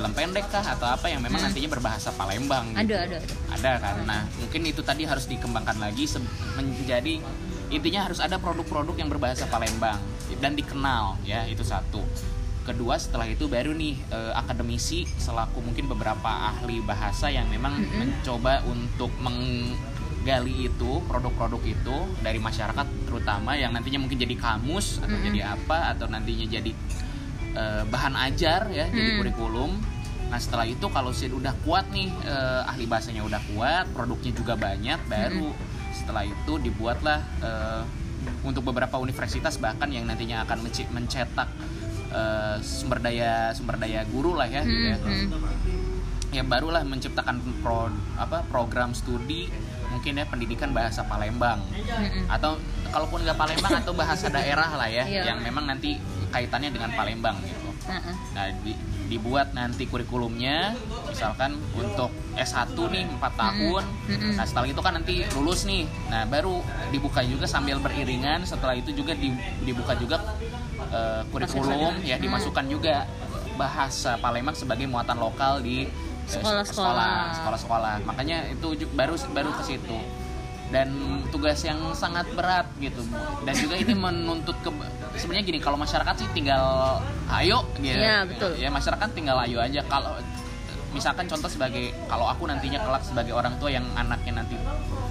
film pendek kah atau apa yang memang Hmm. nantinya berbahasa Palembang gitu. ada ada ada ada kan nah mungkin itu tadi harus dikembangkan lagi menjadi intinya harus ada produk-produk yang berbahasa Palembang dan dikenal ya itu satu kedua setelah itu baru nih eh, akademisi selaku mungkin beberapa ahli bahasa yang memang Mm-mm. mencoba untuk menggali itu produk-produk itu dari masyarakat terutama yang nantinya mungkin jadi kamus atau Mm-mm. jadi apa atau nantinya jadi eh, bahan ajar ya jadi Hmm. kurikulum Nah setelah itu kalau sudah udah kuat nih eh, ahli bahasanya udah kuat, produknya juga banyak, baru setelah itu dibuatlah eh, untuk beberapa universitas bahkan yang nantinya akan mencetak eh, sumber daya sumber daya guru lah ya, gitu ya. Hmm, hmm. ya barulah menciptakan pro, apa program studi mungkin ya pendidikan bahasa Palembang Mm-mm. atau kalaupun nggak Palembang atau bahasa daerah lah ya Iya. yang memang nanti kaitannya dengan Palembang gitu. Nah, di- dibuat nanti kurikulumnya misalkan untuk S1 nih 4 tahun. Nah, setelah itu kan nanti lulus nih. Nah, baru dibuka juga sambil beriringan setelah itu juga di- dibuka juga eh, kurikulum ya Hmm. dimasukkan juga bahasa Palembang sebagai muatan lokal di eh, Sekolah-sekolah. sekolah, sekolah-sekolah. Makanya itu baru baru ke situ. Dan tugas yang sangat berat gitu. Dan juga ini menuntut ke sebenarnya gini kalau masyarakat sih tinggal ayo gitu. Iya, betul. Ya masyarakat tinggal ayo aja kalau misalkan contoh sebagai kalau aku nantinya kelak sebagai orang tua yang anaknya nanti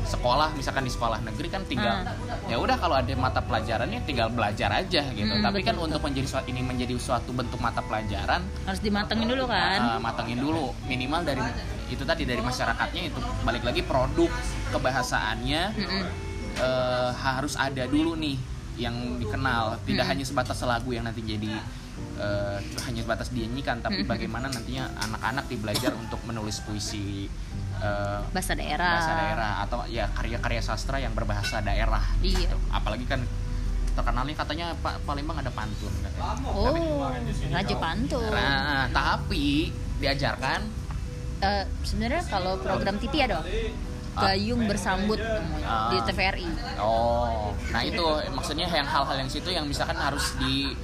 sekolah misalkan di sekolah negeri kan tinggal ya udah kalau ada mata pelajarannya tinggal belajar aja gitu. Hmm, Tapi betul, kan untuk menjadi suatu ini menjadi suatu bentuk mata pelajaran harus dimatengin dulu kan uh, matengin dulu minimal dari itu tadi dari masyarakatnya itu balik lagi produk kebahasaannya Mm-mm. eh, harus ada dulu nih yang dikenal tidak Mm. hanya sebatas lagu yang nanti jadi eh, hanya sebatas dinyanyikan tapi Mm-mm. bagaimana nantinya anak-anak dibelajar untuk menulis puisi eh, bahasa daerah bahasa daerah atau ya karya-karya sastra yang berbahasa daerah Iya. gitu. apalagi kan terkenalnya katanya Pak Palembang ada pantun katanya. oh raja pantun Nah, tapi diajarkan Eh, sebenarnya kalau program TV ada Bang. gayung bersambut Ah. di TVRI Oh, nah itu maksudnya yang hal-hal yang situ yang misalkan harus di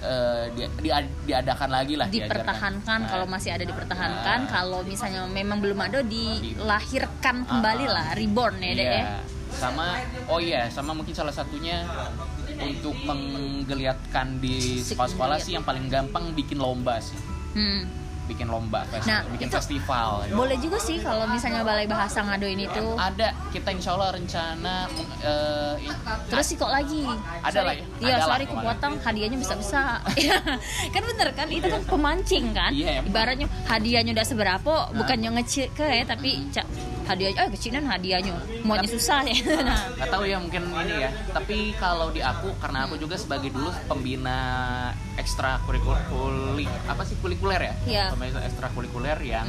eh, di- di- diadakan lagi lah dipertahankan Nah, kalau masih ada dipertahankan Ah. kalau misalnya memang belum ada dilahirkan kembali Ah, ah. lah reborn ya deh iya. ya sama oh iya sama mungkin salah satunya untuk menggeliatkan di sekolah-sekolah sih yang paling gampang bikin lomba sih Hmm. Bikin lomba fes- Nah, bikin itu festival gitu. boleh juga sih kalau misalnya balai bahasa ngadoin itu ada. Kita insya Allah rencana eh, terus sih kok lagi? Ada lah ya, iya sorry kepotong hadiahnya bisa bisa. Kan bener kan? Itu kan pemancing kan? Iya, ya, ibaratnya hadiahnya udah seberapa bukannya ngecil ke ya tapi hadiahnya oh kecilan hadiahnya. Maunya susah ya. Nah. Nggak tahu ya mungkin ini ya. Tapi kalau di aku karena aku juga sebagai dulu pembina ekstra kurikuler apa sih kurikuler ya? Iya. pembina ekstra kurikuler yang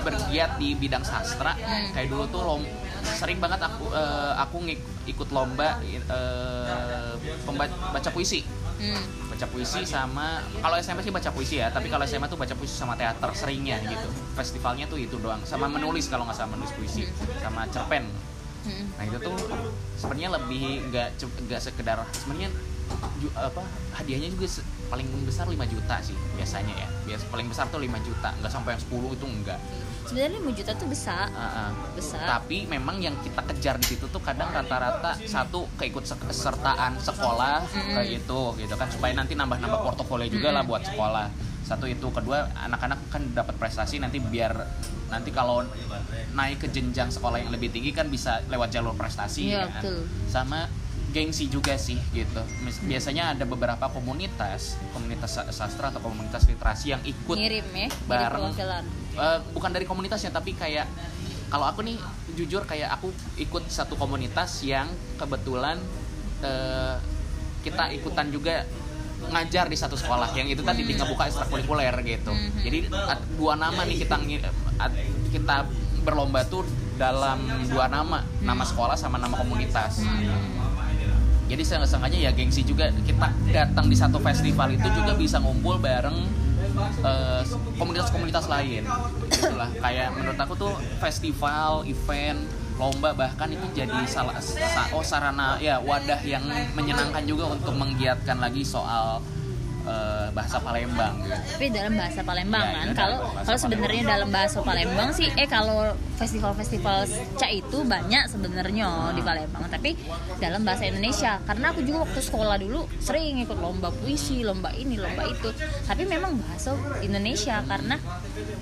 bergiat di bidang sastra. Hmm. kayak dulu tuh lom sering banget aku eh, aku ngik- ikut lomba eh, pemba- baca puisi. Hmm. Baca puisi sama kalau SMP sih baca puisi ya tapi kalau SMA tuh baca puisi sama teater seringnya gitu festivalnya tuh itu doang sama menulis kalau nggak sama menulis puisi sama cerpen. Nah itu tuh sebenarnya lebih nggak nggak sekedar sebenarnya ju- apa hadiahnya juga se- paling besar 5 juta sih biasanya ya. Bias paling besar tuh 5 juta, nggak sampai yang 10 itu enggak. Sebenarnya 5 juta tuh besar Ah, ah. besar Tapi memang yang kita kejar di situ tuh kadang rata-rata satu keikut kesertaan sekolah Mm. kayak itu gitu kan supaya nanti nambah-nambah portofolio juga lah buat sekolah. Satu itu, kedua anak-anak kan dapat prestasi nanti biar nanti kalau naik ke jenjang sekolah yang lebih tinggi kan bisa lewat jalur prestasi Iya, kan. betul. Sama gengsi juga sih gitu. Mis- Biasanya ada beberapa komunitas, komunitas sa- sastra atau komunitas literasi yang ikut ngirim ya bareng. Eh, bukan dari komunitasnya tapi kayak kalau aku nih jujur kayak aku ikut satu komunitas yang kebetulan eh, kita ikutan juga ngajar di satu sekolah. Yang itu tadi tinggal buka ekstrakurikuler gitu. Mhm. jadi ad- dua nama nih kita kita berlomba tuh dalam dua nama. Nama sekolah sama nama komunitas jadi sengaja ya gengsi juga. Kita datang di satu festival itu juga bisa ngumpul bareng eh, komunitas-komunitas lain. Gitulah kayak menurut aku tuh festival event lomba bahkan itu jadi salah sa- oh sarana ya wadah yang menyenangkan juga untuk menggiatkan lagi soal eh, bahasa Palembang gitu. tapi dalam bahasa Palembang Ya, kan kalau kalau sebenarnya dalam bahasa Palembang sih eh kalau festival-festival cak itu banyak sebenarnya di Palembang. Tapi dalam bahasa Indonesia karena aku juga waktu sekolah dulu sering ikut lomba puisi lomba ini lomba itu. Tapi memang bahasa Indonesia karena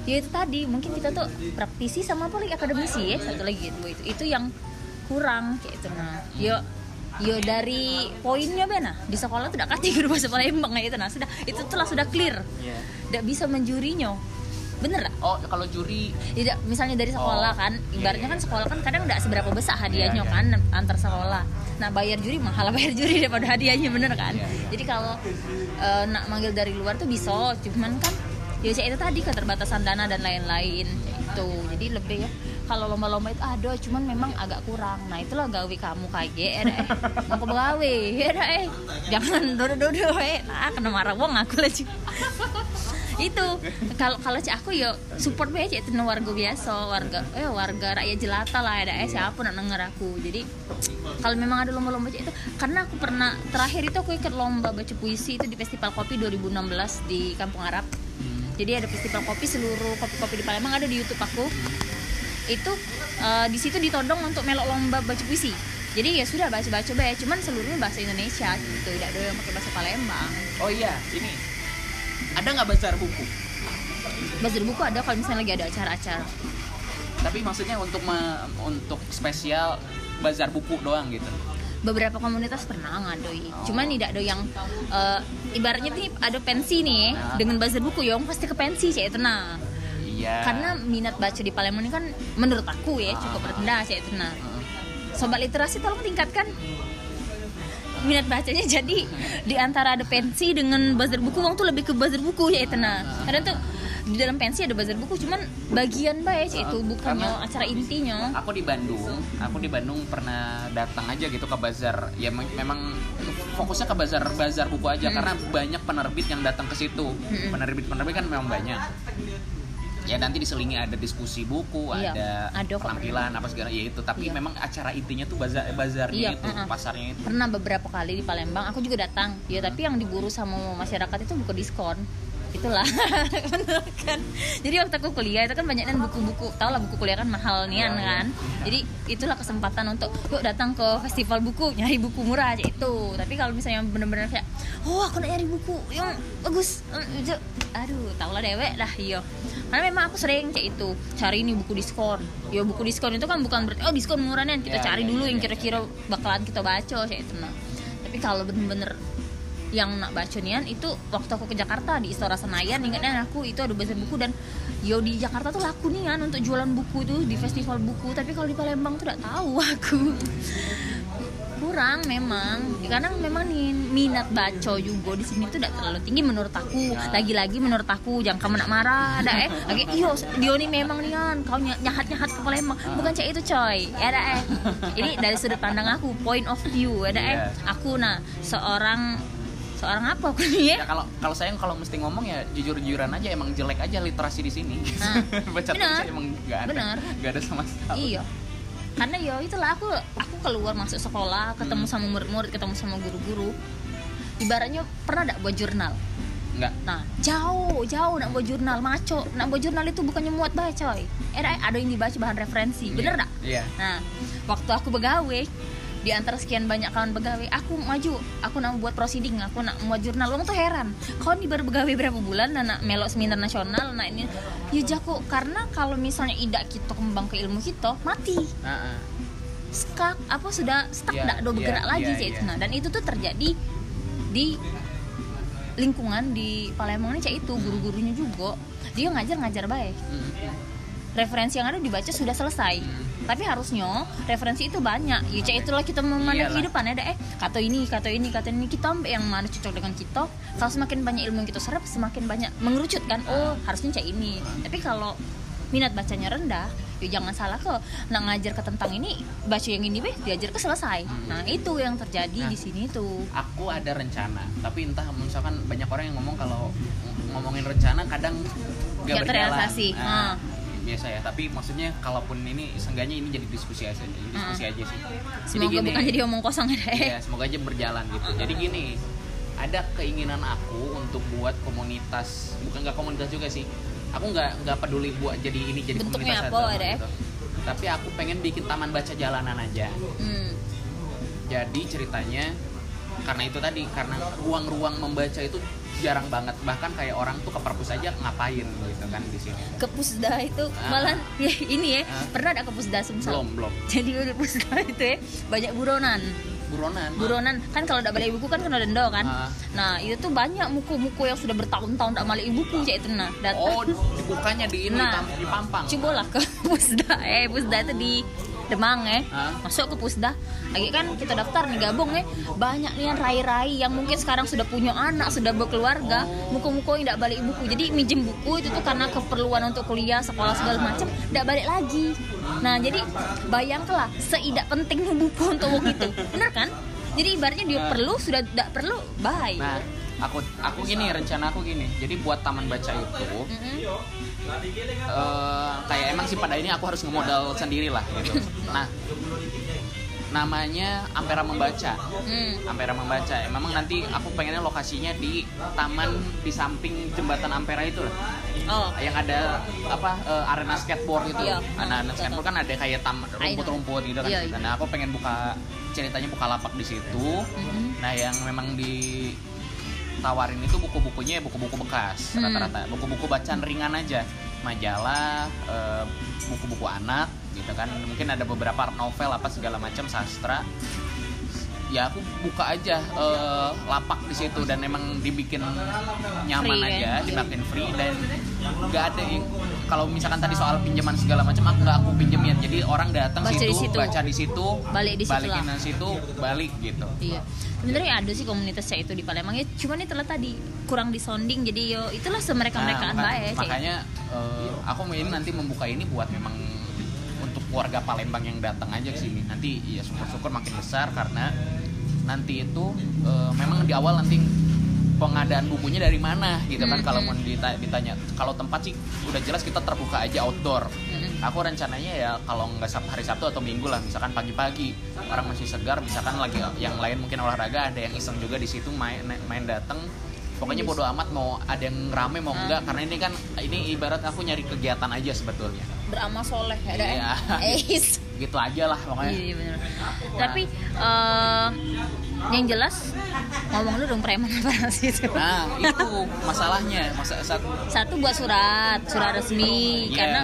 ya itu tadi mungkin kita tuh praktisi sama lagi akademisi ya satu lagi itu itu, itu yang kurang kayak itu. Nah yo yo dari poinnya bena di sekolah tidak kasih guru bahasa Palembang kayak itu nah sudah itu telah sudah clear. Iya. tidak bisa menjurinya. Bener lah Oh, kalau juri. Tidak misalnya dari sekolah Oh, kan. iya, ibaratnya iya. kan sekolah kan kadang tidak seberapa besar hadiahnya kan antar sekolah. Nah bayar juri mahal bayar juri daripada hadiahnya bener kan? Jadi kalau eh, nak manggil dari luar tuh bisa cuman kan ya itu tadi keterbatasan dana dan lain-lain. Itu jadi lebih ya kalau lomba-lomba itu ada cuman memang agak kurang. Nah itulah gawe kamu kayak eh mau ke gawe ya dah, eh. Jangan dodo-dodo eh. Nah kena marah wong aku lah Cik. itu. Kalau kalau cik aku yo support cik. Itu warga biasa warga eh warga rakyat jelata lah ada eh. Siapa nak denger aku? Jadi kalau memang ada lomba-lomba itu karena aku pernah terakhir itu aku ikut lomba baca puisi itu di festival kopi 2016 di Kampung Arab. Jadi ada festival kopi seluruh kopi-kopi di Palembang ada di YouTube aku itu eh, di situ ditodong untuk melok lomba baca puisi. Jadi ya sudah baca baca bae. Cuman seluruhnya bahasa Indonesia gitu. Tidak ada yang pakai bahasa Palembang. Oh iya, ini. Ada nggak bazar buku? bazar buku ada kalau misalnya lagi ada acara-acara. Tapi maksudnya untuk me- untuk spesial bazar buku doang gitu. beberapa komunitas pernah ngadoi. Cuman tidak ada yang eh, ibaratnya nih ada pensi nih. Nah. dengan bazar buku yang pasti ke pensi cek itu nah Iya. karena minat baca di Palembang ini kan menurut aku ya Ah. cukup rendah cek itu nah Heeh. sobat literasi tolong tingkatkan minat bacanya jadi di antara ada pensi dengan bazar buku uang tuh lebih ke bazar buku ya itu nah kadang tuh di dalam pensi ada bazar buku cuman bagian baik itu bukannya Karena- acara intinya Aku di Bandung, aku di Bandung pernah datang aja gitu ke bazar. Ya me- memang fokusnya ke bazar bazar buku aja karena banyak penerbit yang datang ke situ. Mm-mm. Penerbit-penerbit kan memang banyak. Ya nanti diselingi ada diskusi buku, Iya, ada, ada penampilan apa segala ya itu. Tapi Iya. memang acara intinya tuh bazar bazarnya Iya, itu, uh-uh. pasarnya itu. pernah beberapa kali di Palembang aku juga datang ya tapi yang diburu sama masyarakat itu buku diskon itulah kan jadi waktu aku kuliah itu kan banyak kan buku-buku tau lah buku kuliah kan mahal nian Iya, iya. kan. Jadi itulah kesempatan untuk yuk datang ke festival buku nyari buku murah aja itu tapi kalau misalnya bener-bener kayak oh aku nak nyari buku yang bagus. Itu- aduh tau lah dewek lah iyo karena memang aku sering kayak itu cari ini buku diskon. Ya buku diskon itu kan bukan berarti oh diskon murah nih kita Iya, cari iya, dulu iya, yang iya. kira-kira bakalan kita baca kayak itu nah. Tapi kalau bener-bener yang nak baca nian itu waktu aku ke Jakarta di Istora Senayan ingatnya aku itu ada bazar buku dan yo di Jakarta tuh laku nian untuk jualan buku tuh di festival buku. Tapi kalau di Palembang tuh tidak tahu aku. Kurang memang. Karena memang nih minat baca juga di sini tuh tidak terlalu tinggi menurut aku. Lagi-lagi menurut aku jangan kamu nak marah ada eh. Lagi iyo dia nih memang nian kau nyahat nyahat ke Palembang. Bukan cak itu coy. Ya ada eh. Ini dari sudut pandang aku point of view ada eh. Iya. aku nah seorang seorang apa aku Ya ya kalau kalau saya kalau mesti ngomong ya jujur-jujuran aja emang jelek aja literasi di sini. Nah, Baca tulisnya emang nggak ada. Benar. Nggak ada sama sekali. iya karena yo itulah aku aku keluar masuk sekolah ketemu Hmm. sama murid-murid ketemu sama guru-guru ibaratnya pernah tidak buat jurnal Nggak. Nah, jauh, jauh nak buat jurnal, maco. Nak buat jurnal itu bukannya muat baca, coy. Eh, ada yang dibaca bahan referensi. Bener tak? Iya. Nah, waktu aku begawe, di antara sekian banyak kawan begawe, aku maju, aku nak buat proceeding, aku nak buat jurnal. Orang tuh heran, kau nih baru begawe berapa bulan, nak melok seminar nasional, nah ini, ya jago. Karena kalau misalnya idak kita kembang ke ilmu kita, mati ah. skak apa sudah stuck nggak do bergerak iya, lagi cak itu iya. nah dan itu tuh terjadi di lingkungan di Palembang ini cak itu guru-gurunya juga dia ngajar-ngajar baik Mm. Referensi yang ada dibaca sudah selesai. Tapi harusnya referensi itu banyak. Ya cak itulah kita memandang kehidupan ada eh. Kata ini kata ini kata ini. Kita ambil yang mana cocok dengan kita. Kalau semakin banyak ilmu yang kita serap semakin banyak mengerucut kan oh harusnya cak ini. Tapi kalau minat bacanya rendah ya jangan salah ke nak ngajar ke tentang ini baca yang ini beh diajar ke selesai. Nah itu yang terjadi Nah. di sini tuh. Aku ada rencana, tapi entah misalkan banyak orang yang ngomong kalau ng- ngomongin rencana kadang nggak Nggak berjalan. terrealisasi. Nah, Ah. Biasa ya. Tapi maksudnya kalaupun ini seenggaknya ini jadi diskusi aja, jadi diskusi aja sih. Jadi semoga gini, bukan jadi omong kosong ada eh Iya, semoga aja berjalan gitu. Jadi gini, ada keinginan aku untuk buat komunitas bukan nggak komunitas juga sih aku nggak nggak peduli buat jadi ini jadi Bentuknya komunitas apa ada ya? gitu. tapi aku pengen bikin taman baca jalanan aja Hmm. jadi ceritanya karena itu tadi karena ruang-ruang membaca itu jarang banget. Bahkan kayak orang tuh ke perpus aja ngapain gitu kan di sini. Ke pusda itu Ah. malah ya ini ya Ah. pernah ada ke pusda Sumsel belum belum. Jadi di pusda itu ya banyak buronan. Buronan buronan. Kan kalau tidak balik buku kan kena denda kan? Ah. nah itu tuh banyak muku-muku yang sudah bertahun-tahun tidak balik buku cak itu nah datang oh dibukanya di ini Nah. di Pampang. cobalah ke pusda eh pusda itu di Demang eh. Hah? masuk ke pusda lagi kan kita daftar nih gabung eh. Banyak nih yang rai-rai yang mungkin sekarang sudah punya anak sudah berkeluarga. Muku-muku yang tidak balik buku. Jadi minjem buku itu tuh karena keperluan untuk kuliah sekolah segala macam tidak balik lagi. Nah jadi bayangkanlah seidak penting buku untuk wong itu. Bener kan? Jadi ibaratnya dia Nah. perlu sudah tidak perlu bye. Nah aku aku gini rencana aku gini. Jadi buat taman baca itu Mm-mm. eh, kayak emang sih pada ini aku harus ngemodal sendiri lah gitu. Nah namanya Ampera Membaca. Hmm. Ampera Membaca. Ya, memang nanti aku pengennya lokasinya di taman di samping jembatan Ampera itu lah. Oh. Yang ada apa eh, arena skateboard itu Iya. arena Hmm, skateboard kan ada kayak rumput-rumput gitu kan. Iya, iya. nah aku pengen buka ceritanya buka lapak di situ. Mm-mm. nah yang memang di tawarin itu buku-bukunya ya buku-buku bekas Hmm. rata-rata buku-buku bacaan ringan aja majalah eh, buku-buku anak gitu kan mungkin ada beberapa novel apa segala macam sastra ya aku buka aja eh, lapak di situ dan emang dibikin nyaman Free, aja ya? dibikin free dan nggak ada yang kalau misalkan tadi soal pinjaman segala macam aku nggak aku pinjemin jadi orang datang situ, situ. baca di situ Balik di situ balikin lah. di situ balik gitu Iya, sebenarnya ada sih komunitasnya itu di Palembang ya. Cuman itu tadi kurang disonding jadi yo itulah semereka merekaan Nah, baik. Makanya eh, aku ini nanti membuka ini buat memang untuk keluarga Palembang yang datang aja ke sini. Nanti ya syukur-syukur makin besar karena nanti itu eh, memang di awal nanti pengadaan bukunya dari mana gitu kan. Hmm, kalau mau dita- ditanya kalau tempat sih udah jelas kita terbuka aja outdoor. Aku rencananya ya kalau nggak hari Sabtu atau Minggu lah misalkan pagi-pagi. Orang masih segar misalkan lagi yang lain mungkin olahraga ada yang iseng juga di situ main main datang pokoknya bodo amat mau ada yang rame mau enggak karena ini kan ini ibarat aku nyari kegiatan aja sebetulnya Beramal soleh ada Iya. Eis. gitu aja lah pokoknya Iya benar. Tapi eh, yang jelas ngomong dulu dong preman apa sih itu. nah itu masalahnya masa saat Satu buat surat, surat resmi Iya. karena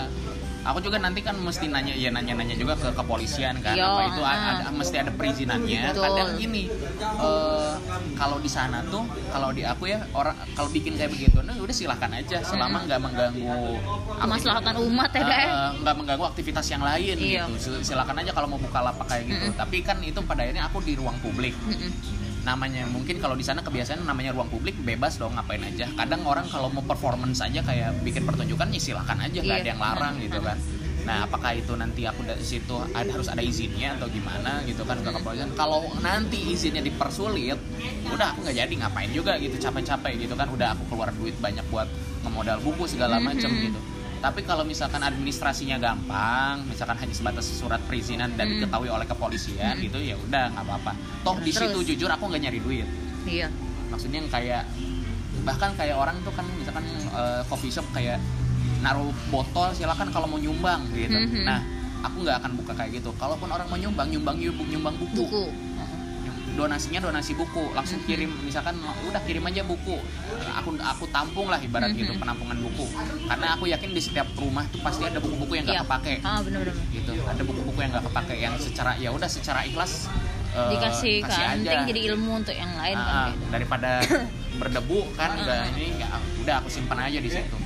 aku juga nanti kan mesti nanya ya nanya-nanya juga ke kepolisian kan. Iya, apa itu? Ah. ada, mesti ada perizinannya. Betul. kadang gini eh, kalau di sana tuh kalau di aku ya orang kalau bikin kayak begitu nah udah silahkan aja. Selama nggak mengganggu kemaslahatan umat ya eh, nggak mengganggu aktivitas yang lain Iya. gitu. Sil- silakan aja kalau mau buka lapak kayak gitu. Tapi kan itu pada akhirnya aku di ruang publik. Mm-mm. Namanya mungkin kalau di sana kebiasaan namanya ruang publik bebas dong ngapain aja kadang orang kalau mau performance aja kayak bikin pertunjukan ya silahkan aja nggak Iya. ada yang larang gitu kan nah apakah itu nanti aku dari situ ada, harus ada izinnya atau gimana gitu kan ke kepolisian kalau nanti izinnya dipersulit udah aku nggak jadi ngapain juga gitu capek-capek gitu kan udah aku keluar duit banyak buat ngemodal buku segala macem Mhm. gitu tapi kalau misalkan administrasinya gampang misalkan hanya sebatas surat perizinan dan Hmm. diketahui oleh kepolisian gitu ya udah nggak apa-apa toh di situ jujur aku nggak nyari duit Iya. maksudnya yang kayak bahkan kayak orang tuh kan misalkan eh, coffee shop kayak naruh botol silakan kalau mau nyumbang gitu Mhm. nah aku nggak akan buka kayak gitu kalaupun orang mau nyumbang nyumbang nyumbang, nyumbang buku, Buku. donasinya donasi buku langsung Mhm. kirim misalkan udah kirim aja buku aku aku tampung lah ibarat gitu Mhm. penampungan buku karena aku yakin di setiap rumah tuh pasti ada buku-buku yang nggak Iya. kepake Ah benar-benar. gitu ada buku-buku yang nggak kepake yang secara ya udah secara ikhlas eh, Dikasih kasih kan, aja. jadi ilmu untuk yang lain kan. Ah, gitu. daripada berdebu kan udah ini nggak udah aku simpan aja di situ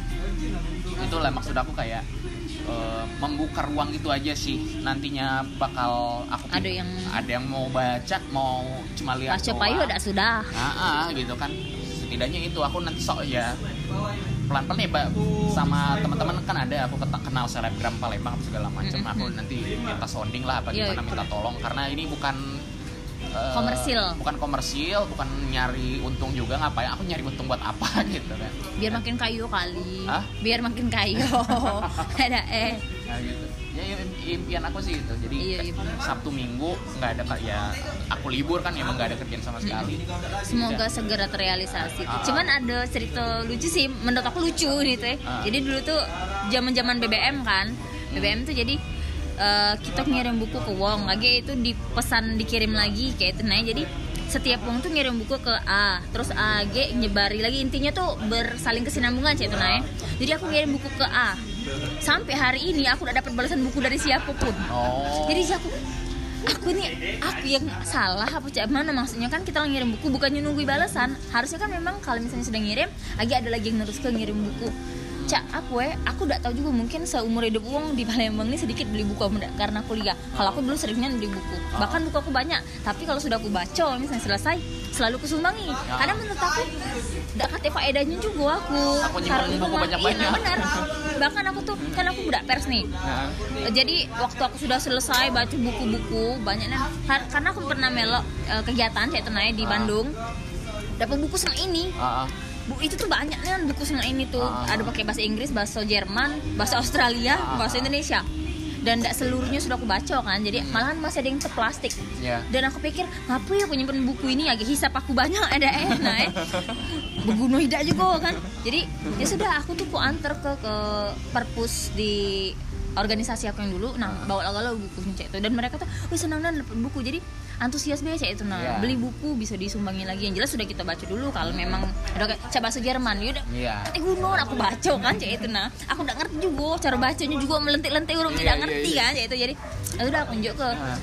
itulah maksud aku kayak eh, membuka ruang itu aja sih nantinya bakal aku Ada yang- ada yang mau baca mau cuma lihat payu doang. ada sudah. Ah, ah, gitu kan setidaknya itu aku nanti sok ya pelan-pelan ya Mbak, sama teman-teman kan ada aku kenal selebgram Palembang segala macam aku nanti minta sounding lah apa Iya, gimana iya. minta tolong karena ini bukan eh, Komersil. bukan komersil bukan nyari untung juga ngapain aku nyari untung buat apa gitu kan Biar makin kayu kali. Hah? Biar makin kayu. ada eh. Nah, gitu. Ya im- impian aku sih itu. Jadi Iya, iya. Sabtu Minggu nggak ada ya aku libur kan emang nggak ada kerjaan sama sekali. semoga Udah. segera terrealisasi Ah. cuman ada cerita lucu sih menurut aku lucu gitu ya Ah. jadi dulu tuh zaman zaman BBM kan BBM tuh jadi eh, kita ngirim buku ke Wong. Lagi itu dipesan dikirim lagi kayak itu nah jadi setiap Wong tuh ngirim buku ke A terus A G nyebari lagi. Intinya tuh bersaling kesinambungan kayak itu nah jadi aku ngirim buku ke A. Sampai hari ini aku udah dapat balasan buku dari siapa pun. Oh. jadi aku aku nih aku yang salah apa cak? Mana maksudnya? Kan kita ngirim buku bukannya nunggu balasan. Harusnya kan memang kalau misalnya sudah ngirim lagi ada lagi yang terus ke ngirim buku cak aku eh aku udah tahu juga mungkin seumur hidup uang di Palembang ini sedikit beli buku karena kuliah kalau aku dulu seringnya beli buku. Bahkan buku aku banyak. Tapi kalau sudah aku baca misalnya selesai selalu kusumbangi karena menurut aku udah kata faedahnya juga aku. Aku nyimpen buku banyak-banyak. iya benar. Bahkan aku tuh kan aku budak pers nih. Nah, jadi waktu aku sudah selesai baca buku-buku banyaknya kar- karena aku pernah melok eh, kegiatan saya tenai di Ah. Bandung dapat buku sama ini. Ah, ah. Bu itu tuh banyak kan buku sama ini tuh. Ah. ada pakai bahasa Inggris bahasa Jerman bahasa Australia Ah. bahasa Indonesia. Dan tidak seluruhnya sudah aku baca kan jadi malahan masih ada yang plastik Ya. dan aku pikir ngapa ya aku nyimpen buku ini agak hisap aku banyak ada eh nah eh berguna tidak juga kan. Jadi ya sudah aku tuh ku antar ke ke perpus di organisasi aku yang dulu. Nah bawa bukunya cek itu. Dan mereka tuh wih senang dan dapat buku. Jadi antusias biasa itu nah Iya. beli buku bisa disumbangin lagi. Yang jelas sudah kita baca dulu. Kalau memang ada kayak cak bahasa Jerman yaudah Iya. eh gunung aku baca kan cek itu nah. Aku udah ngerti juga cara bacanya juga melentik-lentik huruf Iya, tidak iya, ngerti iya. kan cek itu. Jadi ya udah aku tunjuk ke Nah,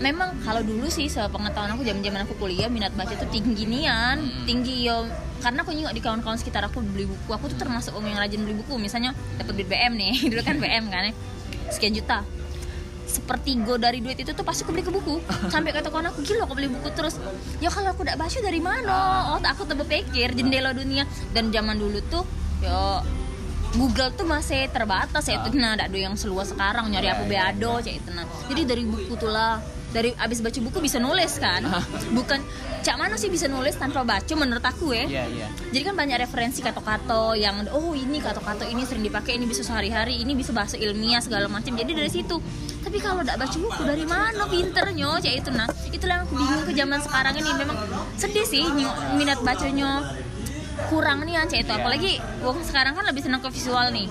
memang kalau dulu sih sepengetahuan aku zaman zaman aku kuliah minat baca tuh tinggi nian. Hmm. tinggi yo. Karena aku nyingok di kawan-kawan sekitar aku beli buku. Aku tuh termasuk orang yang rajin beli buku. Misalnya dapat duit BM nih. Dulu kan BM kan ya. Sekian juta sepertigo dari duit itu tuh pasti aku beli ke buku. Sampai kata kawan aku gila aku beli buku terus. Ya kalau aku tidak baca dari mana? Oh aku tuh berpikir jendela dunia. Dan zaman dulu tuh yo Google tuh masih terbatas ya itu. Nah. Ada yang seluas sekarang nyari apa iya, beado cek itu nah jadi dari buku tuh lah dari abis baca buku bisa nulis kan? Bukan cak mana sih bisa nulis tanpa baca menurut aku ya. Iya, iya. jadi kan banyak referensi kata-kata yang oh ini kata-kata ini sering dipakai ini bisa sehari-hari ini bisa bahasa ilmiah segala macam. Jadi dari situ tapi kalau tidak baca buku dari mana pinternya cak itu nah. Itulah yang aku bingung ke zaman sekarang ini. Memang sedih sih minat bacanya kurang nih cak itu. Apalagi wong sekarang kan lebih senang ke visual nih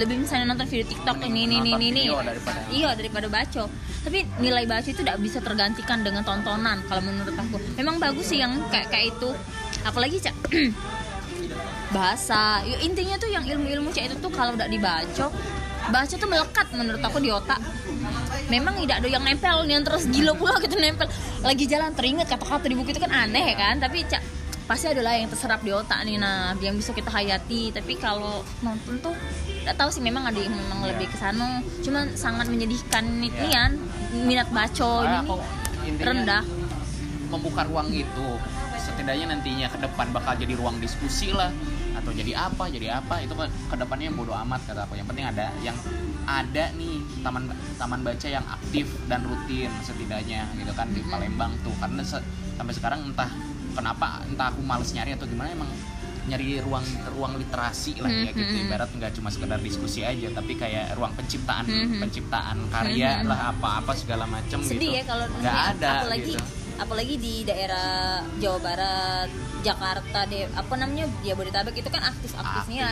lebih misalnya nonton video TikTok. Ini ini ini ini iya daripada baca tapi nilai baca itu tidak bisa tergantikan dengan tontonan kalau menurut aku. Memang bagus sih yang kayak kayak itu. Apalagi cak? Bahasa. Ya, intinya tuh yang ilmu-ilmu cak itu tuh kalau udah dibaca baca tuh melekat menurut aku di otak. Memang tidak ada yang nempel nih yang terus gila pula gitu nempel. Lagi jalan teringat kata-kata di buku itu kan aneh ya kan? Tapi cak pasti ada lah yang terserap di otak nih nah yang bisa kita hayati. Tapi kalau nonton tuh tidak tahu sih memang ada yang memang Iya. lebih ke sana. Cuman sangat menyedihkan nih Iya. nian minat baca Makanya ini rendah. Membuka ruang itu setidaknya nantinya ke depan bakal jadi ruang diskusi lah. Atau jadi apa jadi apa itu kan ke depannya yang bodo amat kata aku. Yang penting ada yang ada nih taman taman baca yang aktif dan rutin setidaknya gitu kan di Palembang tuh. Karena se- sampai sekarang entah kenapa entah aku males nyari atau gimana emang nyari ruang ruang literasi lah ya gitu Mhm. ibarat nggak cuma sekedar diskusi aja tapi kayak ruang penciptaan Mhm. penciptaan karya Mhm. lah apa apa segala sedih gitu ya kalau nggak ada apalagi gitu apalagi di daerah Jawa Barat Jakarta deh apa namanya Jabodetabek itu kan Aktif,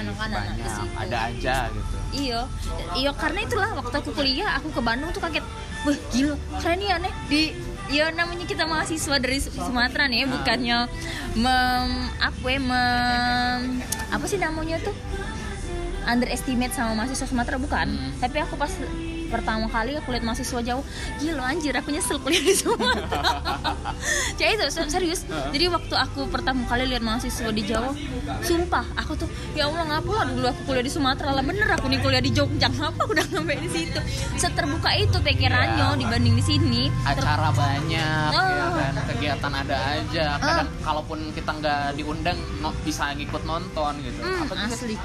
anak-anak di banyak, situ ada aja gitu Iya, iya karena itulah waktu aku kuliah aku ke Bandung tuh kaget, wah gila keren ya nih di ya namanya kita mahasiswa dari Su- Sumatera nih, ya, bukannya mem apa ya mem apa sih namanya tuh underestimate sama mahasiswa Sumatera bukan, Hmm. tapi aku pas pertama kali aku lihat mahasiswa jauh. Gila anjir aku nyesel kuliah di Sumatera. Se- serius. Jadi waktu aku pertama kali lihat mahasiswa di Jawa sumpah aku tuh ya Allah ngapa lah dulu aku kuliah di Sumatera lah bener aku nih kuliah di Jogja ngapa aku udah sampai di situ? Seterbuka itu pikirannya dibanding di sini. Ter- acara banyak ya Oh. kan? Kegiatan ada aja. Ah. kadang kalaupun kita nggak diundang no- bisa ngikut nonton gitu. Hmm, asli.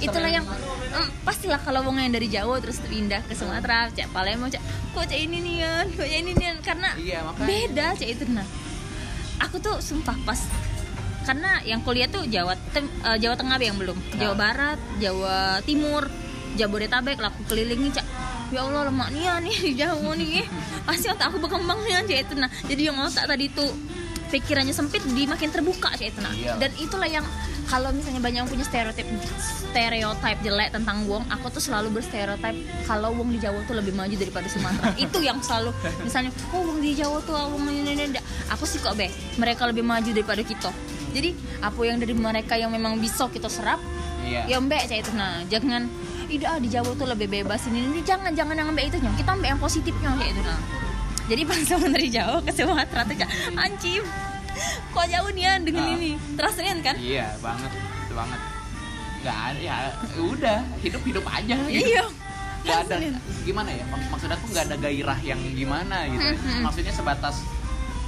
Itulah yang hmm, pastilah kalau wong yang dari Jawa terus pindah ke Sumatera cak Palembang cak kok cak ini nih kok cak ini nih karena Iya, makanya. beda cak itu nah aku tuh sumpah pas karena yang kuliah tuh Jawa Tem- eh, Jawa Tengah yang belum? Jawa Nah. Barat Jawa Timur Jabodetabek lah aku kelilingi cak ya Allah lemak nih ya nih jauh nih. Pasti otak aku berkembang nih aja itu nah jadi yang otak tadi tuh pikirannya sempit di makin terbuka sih itu nah. Iya. dan itulah yang kalau misalnya banyak yang punya stereotip stereotip jelek tentang Wong aku tuh selalu berstereotip kalau Wong di Jawa tuh lebih maju daripada Sumatera. Itu yang selalu misalnya oh Wong di Jawa tuh Wong ini ini ini." aku sih kok be mereka lebih maju daripada kita. Jadi apa yang dari mereka yang memang bisa kita serap iya. ya mbak itu nah. Jangan ah, di Jawa tuh lebih bebas ini ini. Jangan jangan yang mbak itu nyong kita mbak yang positifnya kayak itu nah jadi pas sama dari Jawa ke Sumatera tuh ancim kok jauh nih ya dengan Ah. ini? Terasa kan iya banget itu banget. Nggak ada ya udah hidup hidup aja gitu. iya nggak ada. Rasanya. gimana ya mak- maksud aku nggak ada gairah yang gimana gitu Hmm, hmm. maksudnya sebatas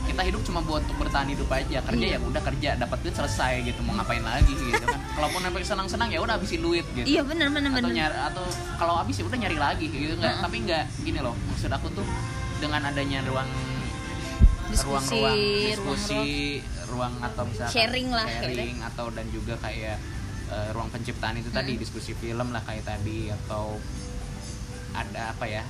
kita hidup cuma buat untuk bertahan hidup aja. Kerja Iya. ya udah kerja dapat duit selesai gitu mau ngapain lagi gitu kan. Kalaupun sampai senang senang ya udah habisin duit gitu. Iya benar benar atau benar. nyari atau kalau habis ya udah nyari lagi gitu nggak. Tapi nggak gini loh maksud aku tuh dengan adanya ruang Diskusi, ruang-ruang ruang- diskusi ruang atau misalkan Sharing lah, kayak sharing atau dan juga kayak eh, ruang penciptaan itu tadi Mm. diskusi film lah kayak tadi atau ada apa ya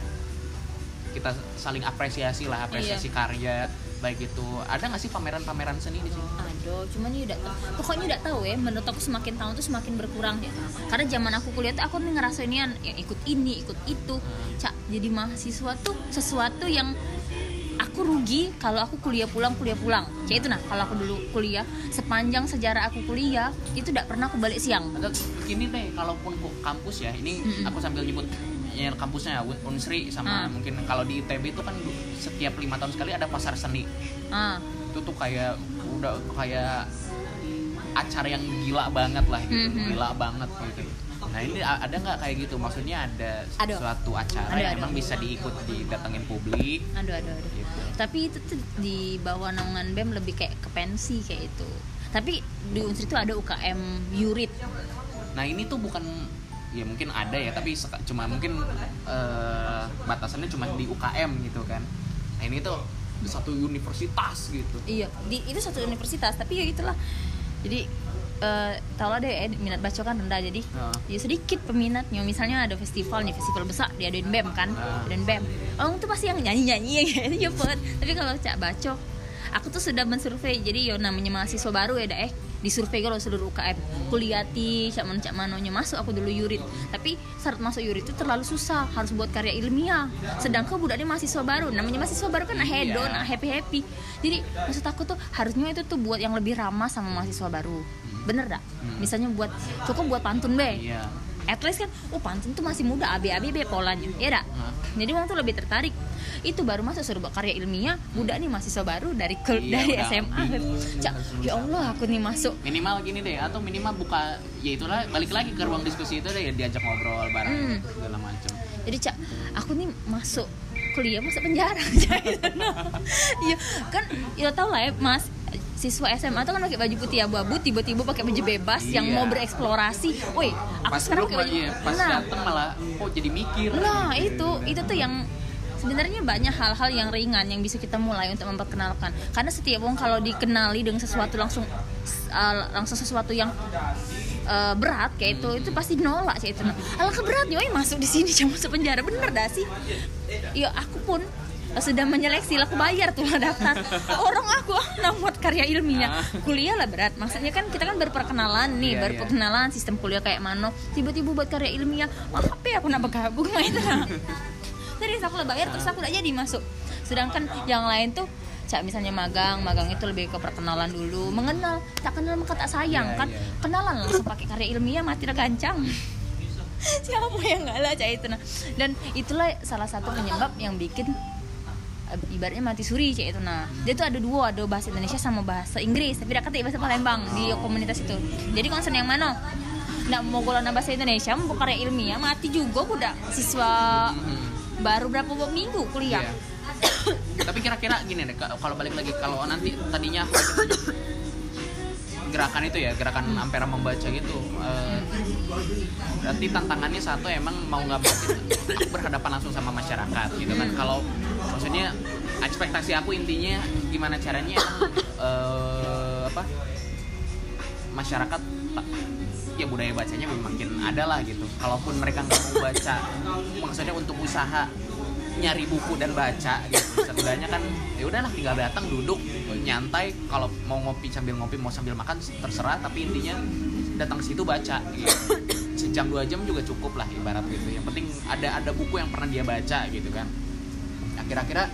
kita saling apresiasi lah apresiasi Iya. karya baik itu ada nggak sih pameran-pameran seni di sini Aduh, cuman ya udah pokoknya udah tahu ya. Menurut aku semakin tahun tuh semakin berkurang ya. Karena zaman aku kuliah tuh aku nih ngerasain yang ikut ini, ikut itu. Cak, jadi mahasiswa tuh sesuatu yang aku rugi kalau aku kuliah pulang kuliah pulang. Cak itu nah, kalau aku dulu kuliah sepanjang sejarah aku kuliah itu tidak pernah aku balik siang. Atau gini deh, kalaupun kok kampus ya, ini aku sambil nyebut ya, kampusnya Un- Unsri sama Ah. mungkin kalau di ITB itu kan setiap lima tahun sekali ada pasar seni. Ah, Itu tuh kayak udah kayak acara yang gila banget lah gitu, Mhm. gila banget gitu. Nah ini ada nggak kayak gitu? Maksudnya ada Ada. suatu acara Ada, yang ada. emang bisa diikut didatengin publik aduh aduh aduh. gitu. Tapi itu tuh di bawah naungan BEM lebih kayak ke pensi kayak itu. Tapi di Unsri itu ada UKM Yurit. Nah ini tuh bukan ya mungkin ada ya tapi cuma mungkin eh, batasannya cuma di UKM gitu kan. Nah ini tuh satu universitas gitu. Iya, di, itu satu universitas, tapi ya gitulah. Jadi eh tau lah deh eh, minat baca kan rendah jadi Heeh. ya sedikit peminatnya misalnya ada festival nih festival besar diadain bem kan Ah. dan bem orang tuh pasti yang nyanyi nyanyi ya itu cepet tapi kalau cak baco aku tuh sudah mensurvei jadi yo namanya mahasiswa baru ya dah eh disurvei kalau seluruh UKM kuliati cak mana cak manonya masuk aku dulu yurit. Tapi syarat masuk yurit itu terlalu susah harus buat karya ilmiah. Sedangkan budaknya mahasiswa baru namanya mahasiswa baru kan hedon Iya. happy happy jadi maksud aku tuh harusnya itu tuh buat yang lebih ramah sama mahasiswa baru. Bener dak Hmm. misalnya buat cukup buat pantun be. Iya. At least kan oh pantun tuh masih muda abi-abi be polanya ya dak jadi orang tuh lebih tertarik. Itu baru masuk suruh buat karya ilmiah budak nih mahasiswa baru dari ke, Iya, dari udah SMA Cak, ya Allah aku nih masuk. Minimal gini deh atau minimal buka ya itulah balik lagi ke ruang diskusi itu deh ya diajak ngobrol bareng Hmm. segala macam. jadi cak aku nih masuk kuliah masuk penjara. Iya kan ya tau lah ya mas siswa SMA tuh kan pakai baju putih abu-abu tiba-tiba pakai baju bebas yang Iya. mau bereksplorasi. Woi aku Pas sekarang pakai baju iya, pas nah. dateng malah kok jadi mikir. nah itu itu tuh yang sebenarnya banyak hal-hal yang ringan yang bisa kita mulai untuk memperkenalkan. Karena setiap orang kalau dikenali dengan sesuatu langsung uh, langsung sesuatu yang uh, berat kayak itu itu pasti nolak sih itu. Alah keberatnya woy, masuk di sini cuma masuk penjara bener dah sih? Ya aku pun sudah menyeleksi lah aku bayar tuh lah daftar. Orang aku ah, nah buat karya ilmiah. Ah. kuliah lah berat. Maksudnya kan kita kan berperkenalan nih Iya, iya. berperkenalan sistem kuliah kayak mana tiba-tiba buat karya ilmiah. Wah apa ya aku nak bergabung mah itu? Lah serius aku lah bayar terus aku udah jadi masuk. Sedangkan yang lain tuh cak misalnya magang magang itu lebih ke perkenalan dulu. Mengenal tak kenal maka tak sayang Iya, kan? kenalan langsung pakai karya ilmiah mati dah gancang. Siapa yang nggak lah cak itu nah. Dan itulah salah satu penyebab yang bikin eh, ibaratnya mati suri cak itu nah dia tuh ada dua ada bahasa Indonesia sama bahasa Inggris tapi dia kata bahasa Palembang di komunitas itu jadi concern yang mana nggak mau golongan bahasa Indonesia mau karya ilmiah mati juga udah siswa Mhm. baru berapa minggu kuliah Iya. Tapi kira-kira gini deh, ka- kalau balik lagi kalau nanti tadinya gerakan itu ya, gerakan Ampera membaca gitu. eh, berarti tantangannya satu emang mau nggak mau berhadapan langsung sama masyarakat gitu kan. Kalau maksudnya ekspektasi aku intinya gimana caranya eh, apa? masyarakat ya budaya bacanya makin ada lah gitu kalaupun mereka nggak mau baca maksudnya untuk usaha nyari buku dan baca gitu. Setidaknya kan ya udahlah tinggal datang duduk nyantai. Kalau mau ngopi sambil ngopi mau sambil makan terserah. Tapi intinya datang ke situ baca gitu. Sejam dua jam juga cukup lah ibarat gitu. Yang penting ada ada buku yang pernah dia baca gitu kan. Nah, kira-kira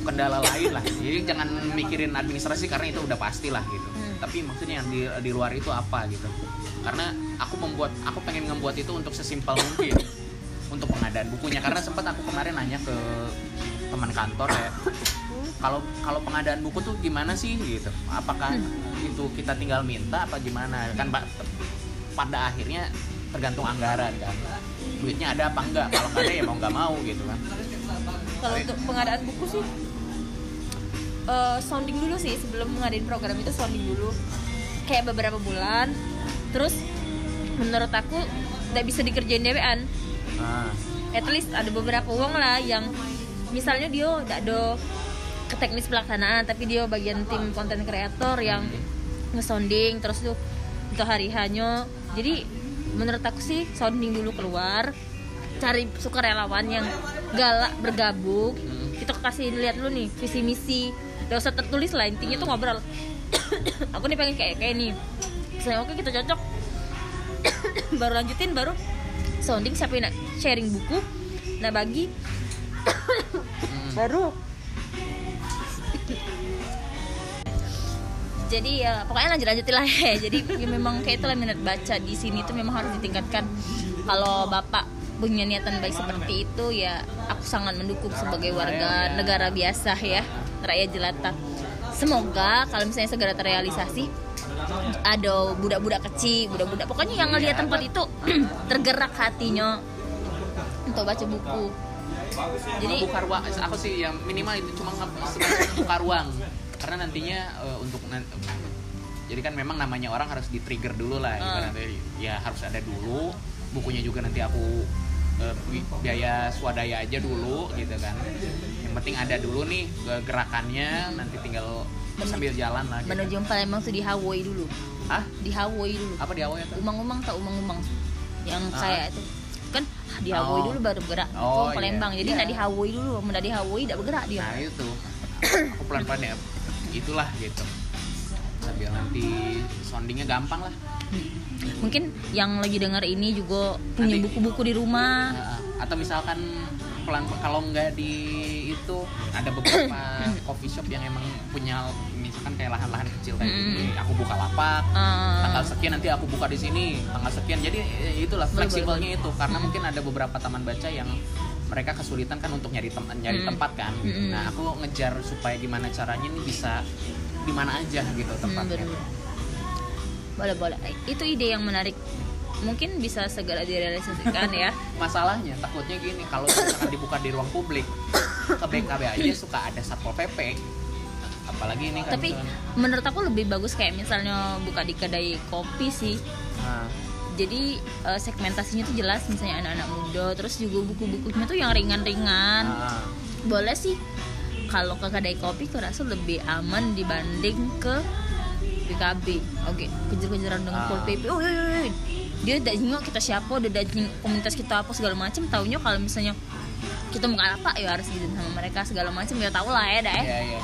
kendala lain lah. Jadi jangan mikirin administrasi karena itu udah pasti lah gitu. Hmm. tapi maksudnya yang di, di luar itu apa gitu. Karena aku membuat aku pengen membuat itu untuk sesimpel mungkin untuk pengadaan bukunya. Karena sempat aku kemarin nanya ke teman kantor ya kalau kalau pengadaan buku tuh gimana sih gitu. Apakah itu kita tinggal minta apa gimana? Kan pak pada akhirnya tergantung anggaran kan. Duitnya ada apa enggak? Kalau nggak ada ya mau nggak mau gitu kan. Kalau untuk pengadaan buku sih eh, sounding dulu sih sebelum ngadain program itu sounding dulu. Kayak beberapa bulan. Terus menurut aku tidak bisa dikerjain dewean nah, at least ada beberapa uang lah yang misalnya dia tidak ada ke teknis pelaksanaan tapi dia bagian tim konten kreator yang ngesounding terus tuh untuk hari hanya jadi menurut aku sih sounding dulu keluar cari sukarelawan yang galak bergabung. Kita kasih lihat dulu nih visi misi. Gak usah tertulis lah intinya tuh ngobrol. Aku nih pengen kayak kayak nih saya oke kita cocok. Baru lanjutin baru sounding siapa yang nak sharing buku nah bagi hmm. baru. Jadi ya pokoknya lanjut lanjutin lah. Ya jadi ya memang kayak itulah minat baca di sini tuh memang harus ditingkatkan. Kalau bapak punya niatan baik seperti itu ya aku sangat mendukung sebagai warga negara biasa ya. Rakyat jelata. Semoga kalau misalnya segera terrealisasi ada budak-budak kecil budak-budak pokoknya yang ngeliat tempat itu tergerak hatinya. Untuk baca buku. Jadi buka ruang aku sih yang minimal itu cuma buka ruang karena nantinya eh, untuk jadi kan memang namanya orang harus di trigger dulu lah ibaratnya. ya harus ada dulu. Bukunya juga nanti aku bi- biaya swadaya aja dulu gitu kan. Yang penting ada dulu nih gerakannya nanti tinggal sambil jalan lah gitu. menuju Palembang tuh di Hawaii dulu? Hah? di Hawaii dulu. Apa di awalnya tuh umang-umang tak umang-umang. Yang Ah. kayak itu. Kan di Hawaii Oh. dulu baru bergerak. Oh, ke Palembang. Iya. jadi Iya. nggak di Hawaii dulu. Mau di Hawaii tidak bergerak dia. Nah itu. Aku pelan-pelan ya. Itulah gitu sambil nanti soundingnya gampang lah. Mungkin yang lagi dengar ini juga punya buku-buku di rumah. Atau misalkan pelan kalau nggak di itu ada beberapa coffee shop yang emang punya misalkan kayak lahan-lahan kecil kayak gini aku buka lapak Ah, tanggal sekian nanti aku buka di sini tanggal sekian. Jadi eh, itulah Boleh, fleksibelnya itu. karena mungkin ada beberapa taman baca yang mereka kesulitan kan untuk nyari nyari Mm. tempat kan. Mm-mm. nah aku ngejar supaya gimana caranya ini bisa di mana aja gitu hmm, tempatnya. bener. boleh boleh itu ide yang menarik. Mungkin bisa segera direalisasikan ya. Masalahnya takutnya gini kalau misalkan dibuka di ruang publik ke BKB aja suka ada satpol pp apalagi ini kan tapi misalkan- menurut aku lebih bagus kayak misalnya buka di kedai kopi sih. Nah, jadi eh, segmentasinya tuh jelas misalnya anak-anak muda terus juga buku-bukunya tuh yang ringan-ringan. Nah, boleh sih kalau ke kedai kopi aku rasa lebih aman dibanding ke BKB oke kejar-kejaran dengan Ah. pol pp oh iya, iya, iya. dia udah nyingok kita siapa udah dajing komunitas kita apa segala macam taunya kalau misalnya kita mau apa ya harus izin sama mereka segala macam ya tau lah ya dah ya. iya iya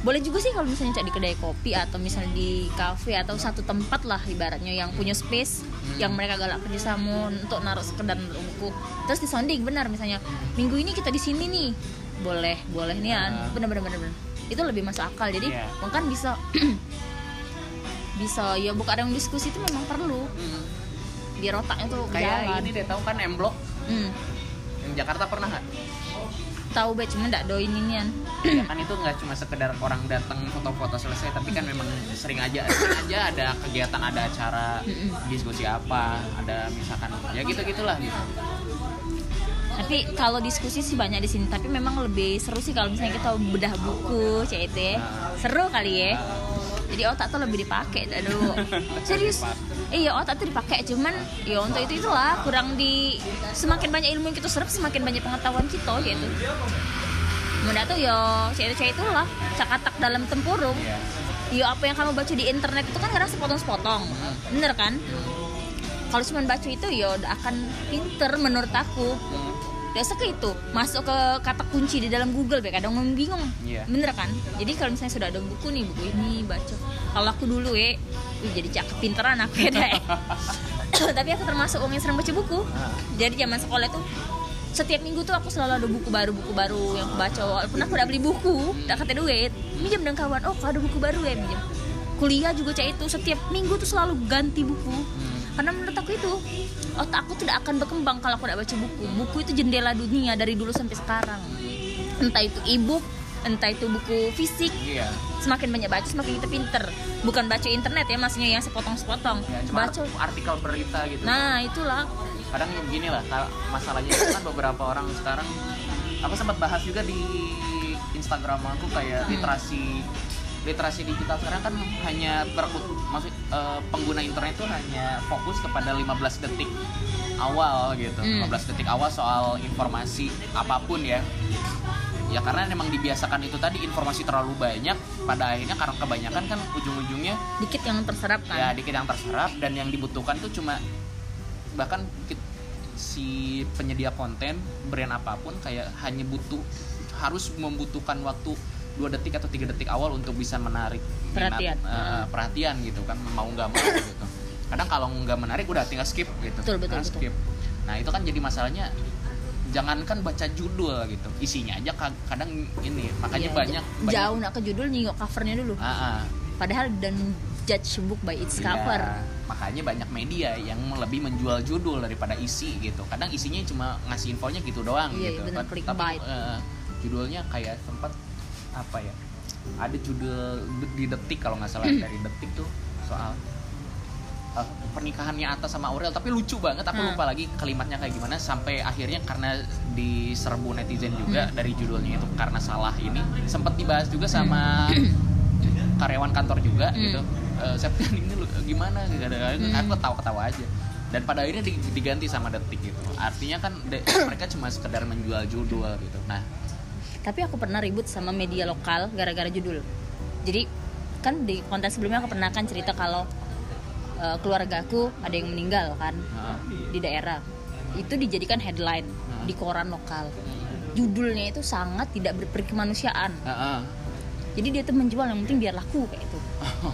boleh juga sih kalau misalnya cek di kedai kopi atau misalnya di kafe atau satu tempat lah ibaratnya yang punya space Hmm. yang mereka galak kerjasama untuk naruh sekedar naruh buku terus disonding benar misalnya minggu ini kita di sini nih boleh boleh nih Ah. benar benar benar benar itu lebih masuk akal jadi Iya. kan bisa bisa ya buka ada yang diskusi itu memang perlu Hmm. biar otaknya tuh kayak jalan ini deh tahu kan M Block hmm. yang Jakarta pernah nggak tahu be cuma nggak doin inian ya kan itu nggak cuma sekedar orang datang foto-foto selesai tapi kan memang sering aja sering aja ada kegiatan ada acara Mm-mm. diskusi apa ada misalkan ya gitu gitulah gitu tapi kalau diskusi sih banyak di sini tapi memang lebih seru sih kalau misalnya kita bedah buku itu ya. seru kali ya jadi otak tuh lebih dipakai aduh serius iya otak tuh dipakai cuman ya untuk itu itulah kurang di semakin banyak ilmu yang kita serap semakin banyak pengetahuan kita gitu Mudah tuh yo cewek-cewek itulah cakatak dalam tempurung. Iya. Yo apa yang kamu baca di internet itu kan kadang sepotong-sepotong. Bener kan? Kalau cuma baca itu yo akan pinter menurut aku. Dasar ke itu masuk ke kata kunci di dalam Google be kadang bingung. Iya. Bener kan? Jadi kalau misalnya sudah ada buku nih buku ini baca. Kalau aku dulu ya, wih, jadi cakep pinteran aku ya deh. Tapi aku termasuk orang yang sering baca buku. Ah. Jadi zaman sekolah tuh setiap minggu tuh aku selalu ada buku baru buku baru yang aku baca walaupun aku udah beli buku udah kata duit minjem dengan kawan oh ada buku baru ya minjem kuliah juga cak itu setiap minggu tuh selalu ganti buku Hmm. Karena menurut aku itu otak aku tidak akan berkembang kalau aku tidak baca buku buku itu jendela dunia dari dulu sampai sekarang entah itu ebook entah itu buku fisik Iya. semakin banyak baca semakin kita pinter bukan baca internet ya maksudnya yang sepotong-sepotong Ya, cuma baca artikel berita gitu. nah itulah kadang begini lah masalahnya kan beberapa orang sekarang aku sempat bahas juga di Instagram aku kayak Hmm. literasi literasi digital sekarang kan hanya berkut maksud eh, pengguna internet itu hanya fokus kepada 15 detik awal gitu. Hmm. 15 detik awal soal informasi apa pun ya. Ya karena memang dibiasakan itu tadi informasi terlalu banyak pada akhirnya karena kebanyakan kan ujung-ujungnya dikit yang terserap kan? Ya dikit yang terserap dan yang dibutuhkan tuh cuma bahkan si penyedia konten brand apa pun kayak hanya butuh harus membutuhkan waktu dua detik atau tiga detik awal untuk bisa menarik minat, Perhatian. eh, Hmm. perhatian gitu kan mau nggak mau gitu kadang kalau nggak menarik udah tinggal skip gitu Betul, betul, Nah, betul. skip nah itu kan jadi masalahnya jangankan baca judul gitu isinya aja ka- kadang ini makanya Iya, banyak banyak- jauh nak ke judul nyingok covernya dulu Ah, ah. padahal dan judge book by its Iya, cover makanya banyak media yang lebih menjual judul daripada isi gitu. Kadang isinya cuma ngasih infonya gitu doang Iya, gitu. bener, Tapi, eh, judulnya kayak sempat apa ya? Ada judul di detik kalau nggak salah dari detik tuh soal eh, pernikahannya Atta sama Aurel tapi lucu banget aku Hmm. lupa lagi kalimatnya kayak gimana sampai akhirnya karena diserbu netizen juga Hmm. dari judulnya itu karena salah ini sempat dibahas juga sama karyawan kantor juga Hmm. gitu Eh, Septian ini gimana kadang-kadang Hmm. aku ketawa-ketawa aja dan pada akhirnya di- diganti sama detik gitu artinya kan mereka cuma sekedar menjual judul gitu nah tapi aku pernah ribut sama media lokal gara-gara judul. Jadi kan di konten sebelumnya aku pernah kan cerita kalau eh, keluargaku ada yang meninggal kan nah, di daerah. Itu dijadikan headline Hmm. di koran lokal. Judulnya itu sangat tidak berkemanusiaan Heeh. jadi dia tuh menjual yang penting biar laku kayak itu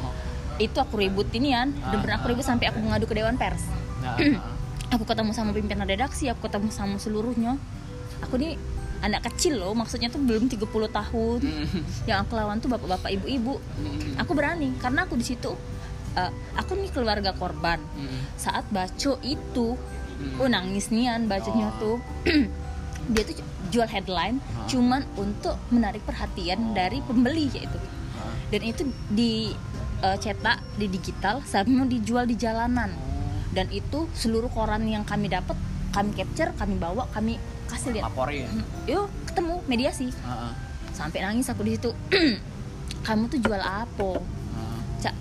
itu aku ribut ini kan dan pernah aku ribut sampai aku mengadu ke dewan pers. Aku ketemu sama pimpinan redaksi aku ketemu sama seluruhnya. Aku nih anak kecil loh maksudnya tuh belum 30 tahun. Hmm, yang aku lawan tuh bapak-bapak ibu-ibu. Aku berani karena aku di situ eh, aku nih keluarga korban. Hmm, saat baco itu Hmm. oh nangis nian bacanya Oh. tuh. Dia tuh jual headline cuman untuk menarik perhatian dari pembeli yaitu. Dan itu di eh, cetak di digital sama dijual di jalanan. Dan itu seluruh koran yang kami dapat kami capture kami bawa kami kasih lihat. Laporin. Yuk ketemu mediasi Heeh. sampai nangis aku di situ. Kamu tuh jual apa? Cak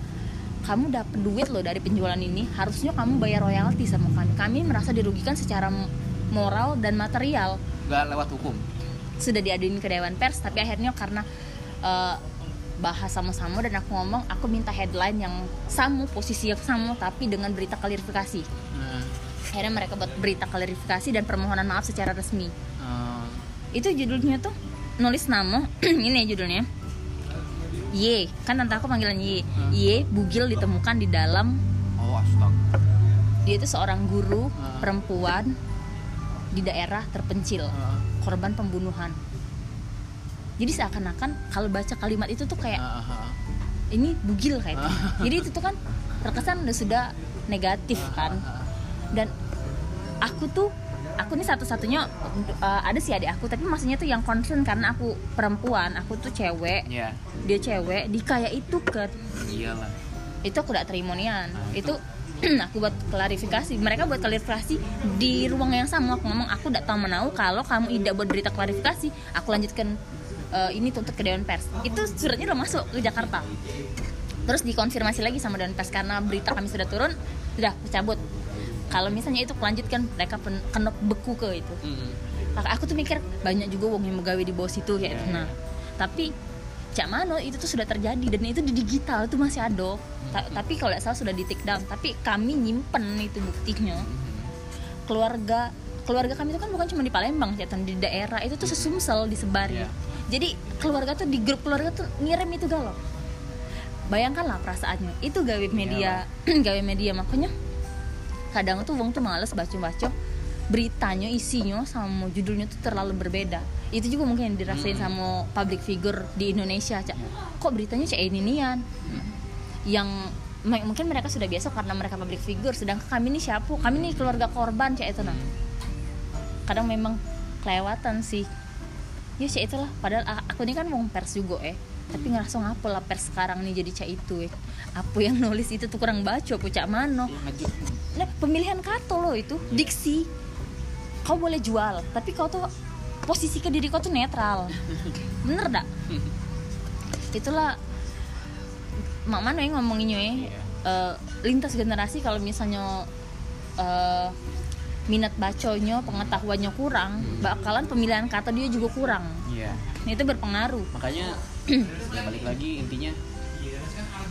kamu dapat duit loh dari penjualan ini. Harusnya kamu bayar royalti sama kami. Kami merasa dirugikan secara moral dan material. Nggak lewat hukum. Sudah diaduin ke dewan pers tapi akhirnya karena eh, bahas sama-sama dan aku ngomong aku minta headline yang sama posisi yang sama tapi dengan berita klarifikasi. Nah, akhirnya mereka buat berita klarifikasi dan permohonan maaf secara resmi eh, itu judulnya tuh nulis nama ini judulnya Y kan tante aku panggilan Y Y bugil ditemukan di dalam oh astaga dia itu seorang guru Hmm. perempuan di daerah terpencil Heeh. korban pembunuhan jadi seakan-akan kalau baca kalimat itu tuh kayak heeh. ini bugil kayak gitu. Hmm. jadi itu tuh kan terkesan udah sudah negatif kan dan aku tuh aku nih satu-satunya uh, ada sih adik aku tapi maksudnya tuh yang concern karena aku perempuan aku tuh cewek. Iya, dia cewek di kayak itu kan iyalah. itu aku udah terimonian. Nah, itu. Aku buat klarifikasi. Mereka buat klarifikasi di ruang yang sama. Aku ngomong aku tidak tahu menau kalau kamu tidak buat berita klarifikasi aku lanjutkan eh, ini tuntut ke dewan pers. Itu suratnya udah masuk ke Jakarta. Terus dikonfirmasi lagi sama dewan pers karena berita kami sudah turun sudah cabut kalau misalnya itu kelanjutkan mereka pen- kena beku ke itu. Mm. aku tuh mikir banyak juga wong yang megawe di bawah situ Iya, gitu. nah iya. tapi cak mano itu tuh sudah terjadi dan itu di digital itu masih ada. Ta- tapi kalau salah sudah di take down. Tapi kami nyimpen itu buktinya. Keluarga keluarga kami itu kan bukan cuma di Palembang Catan di daerah itu tuh sesumsel disebari Iya. jadi keluarga tuh di grup keluarga tuh ngirim itu galau bayangkanlah perasaannya. Itu gawe media gawe media makanya kadang tuh wong tuh males baca-baca beritanya isinya sama judulnya tuh terlalu berbeda. Itu juga mungkin yang dirasain sama public figure di Indonesia cak. Kok beritanya cak ini nian? Yang m- mungkin mereka sudah biasa karena mereka public figure sedangkan kami ini siapa? Kami ini keluarga korban cak itu nah kadang memang kelewatan sih. Ya sih itulah. Padahal a- aku ini kan wong pers juga eh tapi ngerasa ngapa lah pers sekarang nih jadi cak itu eh apa yang nulis itu tuh kurang baca apa cak mano? Ya, nah pemilihan kata lo itu diksi. Kau boleh jual tapi kau tuh posisi ke diri kau tuh netral. Bener dak? Itulah mak mana yang ngomonginnya ya. Eh, lintas generasi kalau misalnya eh, minat baconya pengetahuannya kurang bakalan pemilihan kata dia juga kurang. Iya. Nah, itu berpengaruh. Makanya ya balik lagi intinya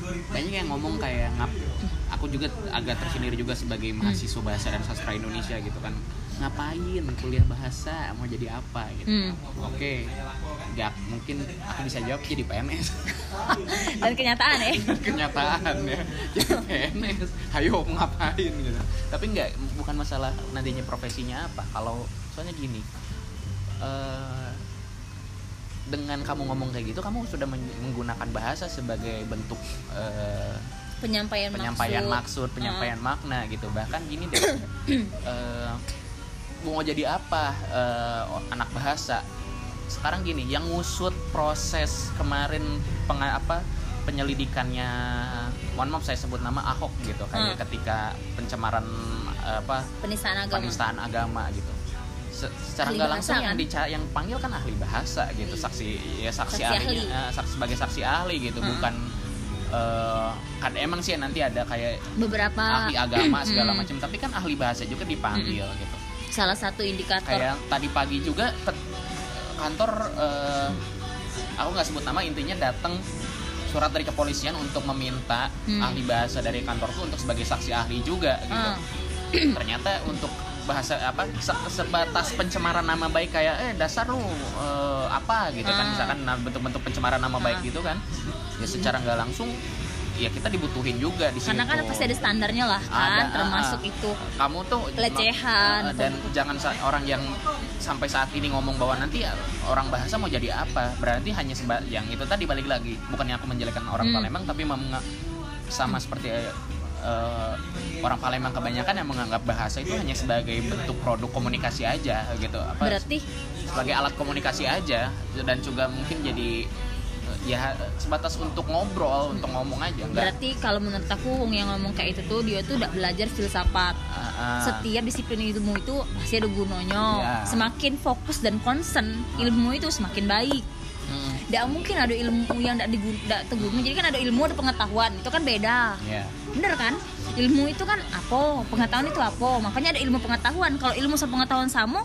banyak yang ngomong kayak ngap aku juga agak tersindir juga sebagai mahasiswa bahasa dan sastra Indonesia gitu kan. Ngapain kuliah bahasa? Mau jadi apa gitu? Hmm. oke nggak mungkin aku bisa jawab jadi PNS dan kenyataan ya. Kenyataan ya. Jadi PNS ayo ngapain gitu. Tapi nggak bukan masalah nantinya profesinya apa. Kalau soalnya gini eh, dengan kamu ngomong kayak gitu kamu sudah men- menggunakan bahasa sebagai bentuk eh, penyampaian, penyampaian maksud, maksud, penyampaian makna gitu. Bahkan gini deh eh, mau jadi apa eh, anak bahasa? Sekarang gini yang ngusut proses kemarin penga, apa penyelidikannya mohon maaf saya sebut nama Ahok gitu kayak Hmm. ketika pencemaran apa penistaan agama. penistaan agama gitu Se- secara nggak bahasa, langsung yang kan? dica- yang panggil kan ahli bahasa gitu saksi ya saksi, Saksi ahli, ahli. eh, saksi sebagai saksi ahli gitu Hmm. bukan eh, kan emang sih nanti ada kayak beberapa ahli agama segala Mm. macam tapi kan ahli bahasa juga dipanggil gitu salah satu indikator kayak tadi pagi juga kantor eh, aku nggak sebut nama intinya datang surat dari kepolisian untuk meminta Hmm. ahli bahasa dari kantorku untuk sebagai saksi ahli juga gitu Ah. ternyata untuk bahasa apa se- sebatas pencemaran nama baik kayak eh dasar lu eh, apa gitu kan Ah. misalkan nah, bentuk-bentuk pencemaran nama baik Ah. gitu kan ya secara nggak langsung ya kita dibutuhin juga di sini karena kan tuh. pasti ada standarnya lah kan Ada, termasuk ah, ah. itu kamu tuh Pelecehan. eh, dan jangan sa- orang yang sampai saat ini ngomong bahwa nanti ya orang bahasa mau jadi apa berarti hanya yang itu tadi balik lagi bukannya aku menjelekkan orang Hmm. Palembang tapi menga- sama seperti eh, orang Palembang kebanyakan yang menganggap bahasa itu hanya sebagai bentuk produk komunikasi aja gitu. Apa berarti? sebagai alat komunikasi aja dan juga mungkin jadi eh, ya sebatas untuk ngobrol untuk ngomong aja enggak. Berarti kalau menurut aku yang ngomong kayak itu tuh dia tuh udah belajar filsafat. Ah, ah. setiap disiplin ilmu itu pasti ada gunanya. Iya. semakin fokus dan concern ilmu itu semakin baik. Hmm, tidak mungkin ada ilmu yang tidak tidak jadi kan ada ilmu ada pengetahuan. Itu kan beda. Ya bener kan? Ilmu itu kan apa pengetahuan itu apa makanya ada ilmu pengetahuan. Kalau ilmu sama pengetahuan sama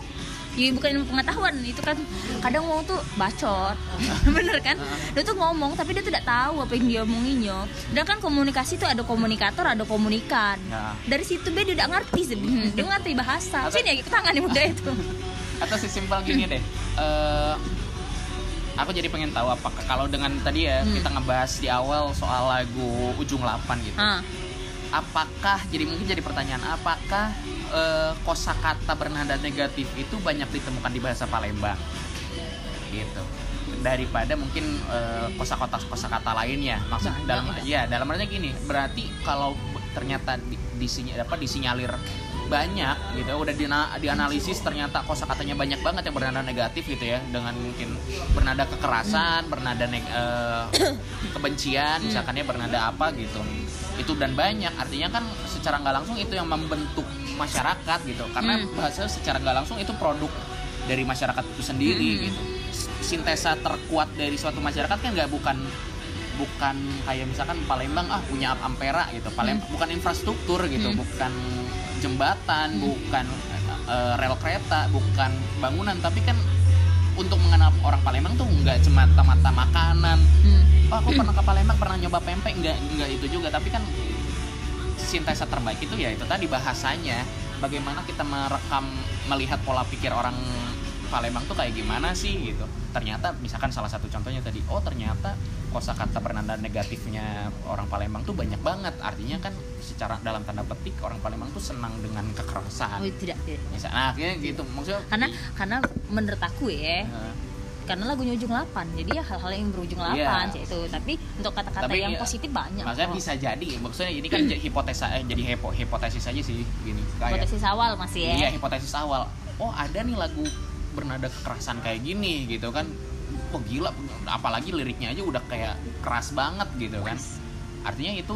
ya bukan ilmu pengetahuan. Itu kan kadang ngomong tuh bacot. Bener kan? Dia tuh ngomong tapi dia tidak tahu apa yang dia omonginnya dan kan komunikasi itu ada komunikator ada komunikan. Ya. dari situ dia tidak ngerti sebenarnya dia ngerti bahasa. Sini ya tangan nih muda itu. Atau sesimpel gini deh. Eh, aku jadi pengen tahu apakah kalau dengan tadi ya Hmm. kita ngebahas di awal soal lagu ujung 8 gitu. Ah. Apakah jadi mungkin jadi pertanyaan apakah eh, kosakata bernada negatif itu banyak ditemukan di bahasa Palembang? Gitu. Daripada mungkin eh, kosakata kosakata lainnya. Maksud Banyak dalam ya dalam artinya gini berarti kalau ternyata di, disinya apa disinyalir banyak gitu udah dina- dianalisis ternyata kosakatanya banyak banget yang bernada negatif gitu ya. Dengan mungkin bernada kekerasan bernada neg- eh, kebencian misalkan ya bernada apa gitu. Itu dan banyak. Artinya kan secara nggak langsung itu yang membentuk masyarakat gitu. Karena Hmm. bahasa secara nggak langsung itu produk dari masyarakat itu sendiri Hmm. gitu. Sintesa terkuat dari suatu masyarakat kan nggak bukan bukan kayak misalkan Palembang ah punya Ampera gitu. Palembang bukan infrastruktur gitu Hmm. bukan jembatan bukan eh, rel kereta bukan bangunan. Tapi kan untuk mengenal orang Palembang tuh nggak cuma mata makanan. Hmm. oh aku pernah ke Palembang pernah nyoba pempek nggak nggak itu juga. Tapi kan sintesa terbaik itu ya itu tadi bahasanya. Bagaimana kita merekam melihat pola pikir orang Palembang tuh kayak gimana sih gitu. Ternyata misalkan salah satu contohnya tadi oh ternyata kosakata bernada negatifnya orang Palembang tuh banyak banget. Artinya kan secara dalam tanda petik orang Palembang tuh senang dengan Oh, kekerasan tidak, tidak. Misal, nah kayak gitu. Maksudnya Karena karena menurut aku ya, Eh, karena lagunya ujung 8 jadi ya hal-hal yang berujung 8 Iya. sih itu tapi untuk kata-kata yang iya, positif banyak makanya kok. bisa jadi. Maksudnya ini kan jadi hipotesa eh, jadi hipo, hipotesis aja sih gini. Kayak hipotesis awal masih ya. Iya hipotesis awal. Oh ada nih lagu bernada kekerasan kayak gini gitu kan. Oh gila, apalagi liriknya aja udah kayak keras banget gitu kan. Artinya itu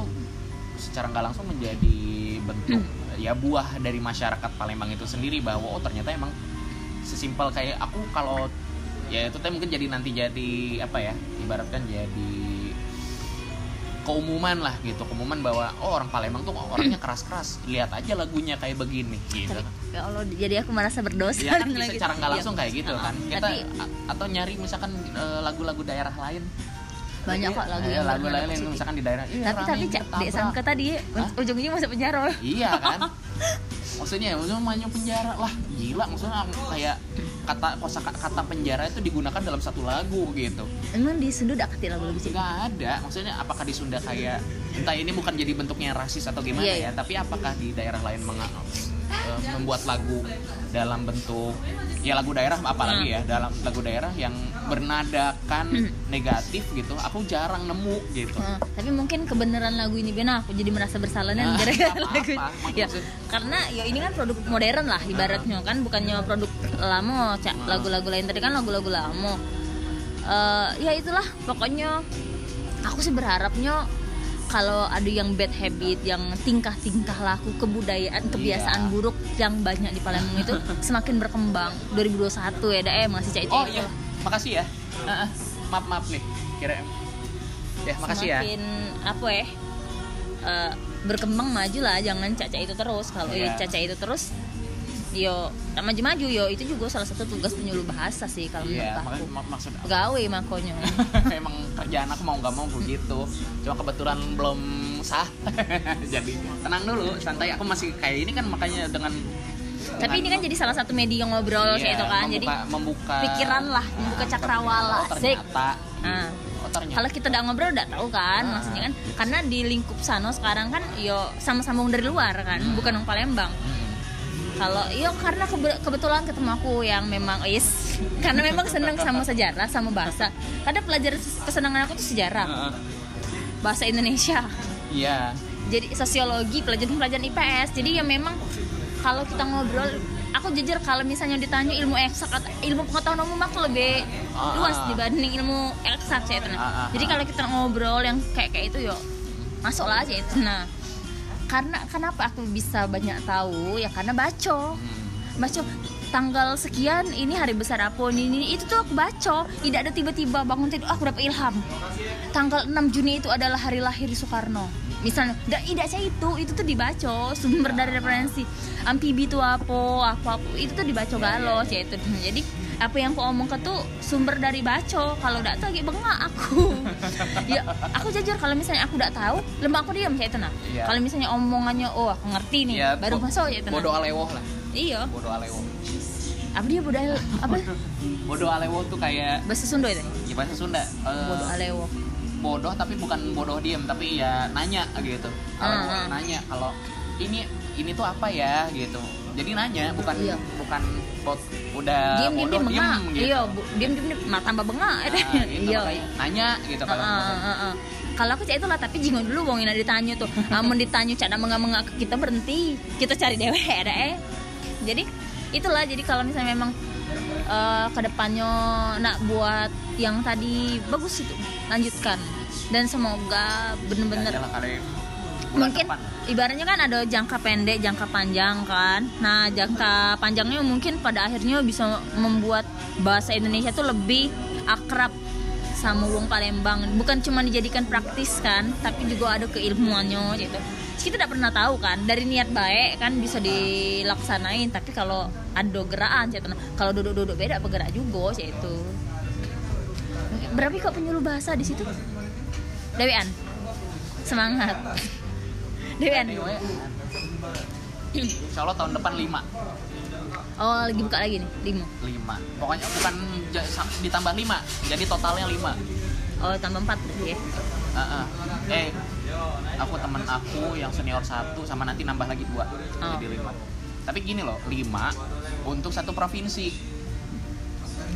secara nggak langsung menjadi bentuk ya buah dari masyarakat Palembang itu sendiri bahwa oh ternyata emang sesimpel kayak aku kalau ya itu teh mungkin jadi nanti jadi apa ya ibaratkan jadi keumuman lah gitu. Keumuman bahwa oh orang Palembang tuh orangnya keras-keras. Lihat aja lagunya kayak begini gitu ya Allah jadi aku merasa berdosa. Ya kan bisa secara nggak Iya. langsung kayak gitu kan. Kita tapi atau nyari misalkan eh, lagu-lagu daerah lain. Banyak kok lagu Eh, yang lagu lain yang misalkan di daerah iya, tapi tapi cak dek sangka tadi ya, Hah? ujungnya masuk penjara iya kan? Maksudnya maksudnya banyak penjara. Lah gila maksudnya kayak kata kosa kata penjara itu digunakan dalam satu lagu gitu. Emang di Sunda ada kati lagu-lagu sih nggak ada. Maksudnya apakah di Sunda kayak entah ini bukan jadi bentuknya rasis atau gimana Iya, iya. ya tapi apakah di daerah lain menga- eh, membuat lagu dalam bentuk ya lagu daerah apalagi Hmm. ya dalam lagu daerah yang bernadakan negatif gitu aku jarang nemu gitu. Heeh, tapi mungkin kebenaran lagu ini benar aku jadi merasa bersalah dan Nah, gara-gara lagu Maksud- ya karena ya ini kan produk modern lah ibaratnya kan bukannya produk lama cak Nah. lagu-lagu lain. Tadi kan lagu-lagu lama. Eh, ya itulah pokoknya aku sih berharapnya kalau ada yang bad habit yang tingkah-tingkah laku kebudayaan kebiasaan Iya. buruk yang banyak di Palembang itu semakin berkembang. 2021 ya dah eh masih cak oh iya. Makasih ya. Heeh. maaf maaf nih kira ya makasih ya. Semakin apa ya eh, berkembang maju lah jangan caca itu terus. Kalau Iya. ya caca itu terus yo maju-maju yo. Itu juga salah satu tugas penyuluh bahasa sih kalau iya menurut aku. mak- maksud gawe makonya emang kerjaan aku mau nggak mau begitu. Cuma kebetulan belum sah. Jadi tenang dulu santai. Aku masih kayak ini kan makanya dengan tapi ini kan jadi salah satu media ngobrol kayak Iya, itu kan. Jadi membuka, membuka pikiran lah membuka cakrawala oh, ternyata. Nah, oh, kalau kita udah ngobrol udah tahu kan Ah. maksudnya kan. Karena di lingkup sana sekarang kan yo sama-sama dari luar kan bukan orang Palembang. Hmm. Kalau yo karena kebe- kebetulan ketemu aku yang memang is karena memang senang sama sejarah sama bahasa. Karena pelajaran kesenangan aku tuh sejarah. Bahasa Indonesia. Iya. Jadi sosiologi pelajaran-pelajaran IPS jadi ya memang kalau kita ngobrol aku jujur kalau misalnya ditanya ilmu eksak atau ilmu pengetahuan umum aku lebih Ah, luas ah. dibanding ilmu eksak saya Ah, ah, jadi kalau kita ngobrol yang kayak kayak itu yo masuklah aja itu nah karena kenapa aku bisa banyak tahu? Ya karena baco. Hmm. baco tanggal sekian ini hari besar apa ini, ini itu tuh aku baca tidak ada tiba-tiba bangun tidur "Ah, aku dapat ilham. Tanggal 6 Juni itu adalah hari lahir Soekarno. Misalnya tidak tidak saya itu itu tuh dibaca sumber dari referensi. Amfibi itu apa apa apa itu tuh dibaca galos ya itu. Jadi apa yang aku omong ke tuh sumber dari baco. Kalau tidak tahu bengak aku. Ya aku jujur kalau misalnya aku tidak tahu lembah aku diam saya tenang Iya. kalau misalnya omongannya oh aku ngerti nih Iya, baru masuk ya tenang bodoh alewoh lah. Iya. Bodoh alewoh. Apa dia bodoh apa? Bodoh. Alewoh tuh kayak bahasa Sunda itu? Ya bahasa Sunda. Eh, bodoh alewo bodoh tapi bukan bodoh diem tapi ya nanya gitu. Kalau ah. nanya kalau ini ini tuh apa ya gitu jadi nanya bukan Iya. bukan bot udah diem diem diem bengak. gitu. Iya bu- diem diem diem. Mah tambah bengak. Nah, gitu, iya. nanya gitu kalau Heeh, heeh, heeh. kalau aku cak itulah tapi jingo dulu bongin ada ditanya tuh. Amun ditanya cak ada mengak mengak kita berhenti. Kita cari dewe ada eh. Jadi itulah. Jadi kalau misalnya memang eh, ke depannya nak buat yang tadi bagus itu. Lanjutkan. Dan semoga bener-bener Ya, lah, mungkin depan. ibaratnya kan ada jangka pendek, jangka panjang kan. Nah, jangka panjangnya mungkin pada akhirnya bisa membuat bahasa Indonesia tuh lebih akrab sama wong Palembang. Bukan cuma dijadikan praktis kan, tapi juga ada keilmuannya gitu. kita tidak pernah tahu kan dari niat baik kan bisa dilaksanain tapi kalau ada gerakan saya tenang. kalau duduk-duduk beda bergerak juga sih itu berapa kok penyuluh bahasa di situ Dewian semangat Dewian Insya Allah tahun depan 5 oh lagi buka lagi nih lima. 5 Pokoknya bukan ditambah 5 Jadi totalnya 5 oh tambah empat berarti ya? Heeh. Eh Aku temen aku yang senior satu Sama nanti nambah lagi dua Oh. Jadi 5 Tapi gini loh 5 Untuk satu provinsi.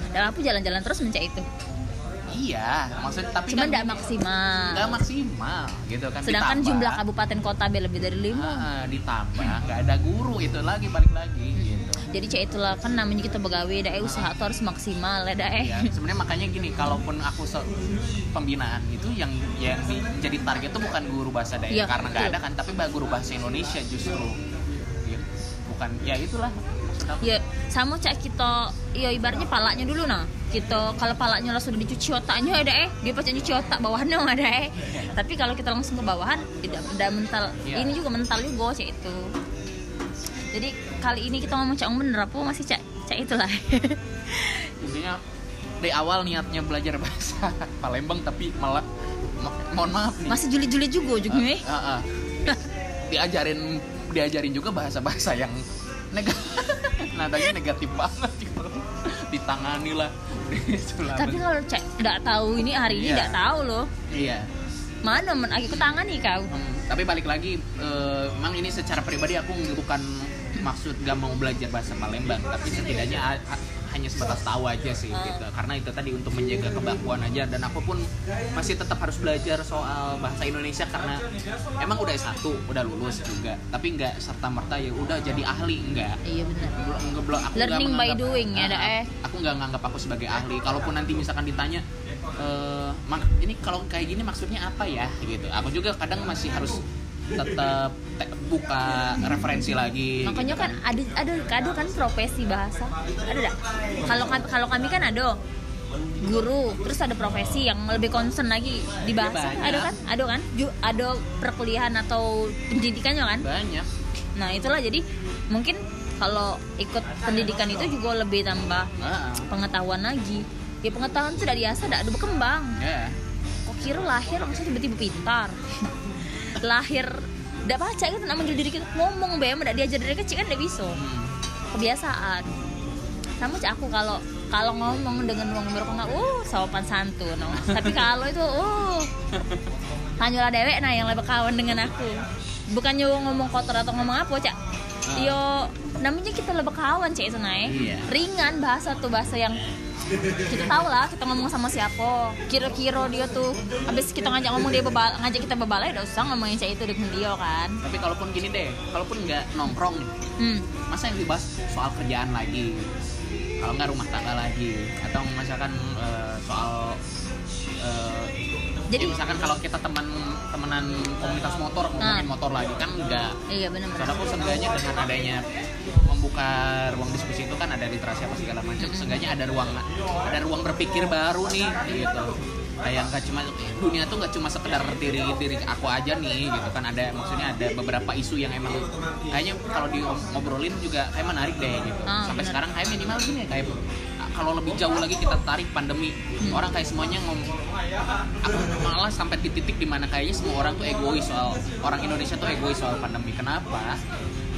Dan aku jalan-jalan terus mencari itu Iya Maksudnya tapi kan maksimal. nggak maksimal gitu kan. Sedangkan Ditambah, jumlah kabupaten kota lebih dari lima. Ah, ditambah nggak ada guru itu lagi balik lagi gitu. Jadi cek itulah kan namanya kita begawe dae usaha tuh harus maksimal ya dae ya sebenarnya makanya gini kalaupun aku se- pembinaan itu yang yang di- jadi target itu bukan guru bahasa daerah Iya, karena nggak ada kan tapi guru bahasa Indonesia justru. Gitu. bukan ya itulah. maksud. Ya sama cak kita ya ibaratnya palanya dulu nah. Kita kalau palanya lah sudah dicuci otaknya ada eh. Dia pasti cuci otak bawahnya ada eh. Tapi kalau kita langsung ke bawahan tidak tidak mental. Iya. ini juga mental juga cak itu. Jadi kali ini kita ngomong cak bener apa masih cak cak itulah. Intinya dari awal niatnya belajar bahasa Palembang tapi malah mo- mohon maaf nih. Masih juli-juli juga ujungnya eh. Ah, ah. diajarin diajarin juga bahasa-bahasa yang negatif nadanya negatif banget gitu. Ditangani lah. Tapi kalau cak tidak tahu ini hari ini Iya. tidak tahu loh. Iya. Mana men aku tangan nih kau. Hmm, tapi balik lagi eh, emang ini secara pribadi aku bukan maksud gak mau belajar bahasa Palembang tapi setidaknya hanya sebatas tahu aja sih Ah. gitu. Karena itu tadi untuk menjaga kebakuan aja. Dan aku pun masih tetap harus belajar soal bahasa Indonesia karena emang udah satu udah lulus juga. Tapi nggak serta merta ya udah jadi ahli enggak iya benar. Belum aku Learning by doing ya, Ah, dah, eh. aku nggak nganggap aku sebagai ahli. Kalaupun nanti misalkan ditanya eh mak ini kalau kayak gini maksudnya apa ya? Gitu. Aku juga kadang masih harus tetap te- buka referensi lagi makanya gitu kan ada ada ada kan profesi bahasa. Ada enggak kalau kalau kami kan ada guru terus ada profesi yang lebih concern lagi di bahasa. Banyak. ada kan? Ada kan? Ada perkuliahan atau pendidikannya kan? Banyak. Nah itulah jadi mungkin kalau ikut pendidikan itu juga lebih tambah Ah, pengetahuan lagi. Ya pengetahuan dari biasa tidak ada berkembang. Ya kok kira lahir maksudnya tiba-tiba pintar lahir tidak baca gitu nak manggil diri kita ngomong be tidak diajar dari kecil kan tidak bisa. Hmm. kebiasaan. Cak aku kalau kalau ngomong dengan uang berkongkak uh sopan santun no. tapi kalau itu uh. Hanyalah dewek nah yang lebih kawan dengan aku. Bukannya ngomong kotor atau ngomong apa cak? Yo namanya kita lebih kawan cak itu naik Iya. ringan bahasa tuh bahasa yang kita tahu lah kita ngomong sama siapa. Kira-kira dia tuh habis kita ngajak ngomong dia bebal ngajak kita bebalai udah usah ngomongin cak itu dengan dia kan? Tapi kalaupun gini deh kalaupun nggak nongkrong nih hmm. masa yang dibahas soal kerjaan lagi? Kalau nggak rumah tangga lagi atau misalkan eh, soal eh, Jadi- ya misalkan kalau kita teman temenan komunitas motor ngomongin Ah. motor lagi kan enggak iya benar-benar. Aku seenggaknya dengan adanya membuka ruang diskusi itu kan ada literasi apa segala macam. Seenggaknya ada ruang ada ruang berpikir baru nih gitu. Kayak nggak cuma dunia tuh nggak cuma sekedar diri diri aku aja nih gitu kan. Ada maksudnya ada beberapa isu yang emang kayaknya kalau diobrolin juga kayak menarik deh gitu. Ah, sampai sekarang kayak minimal gini kayak kalau lebih jauh lagi kita tarik pandemi Hmm. orang kayak semuanya ngom aku malah sampai di titik di mana kayaknya semua orang tuh egois soal orang Indonesia tuh egois soal pandemi. Kenapa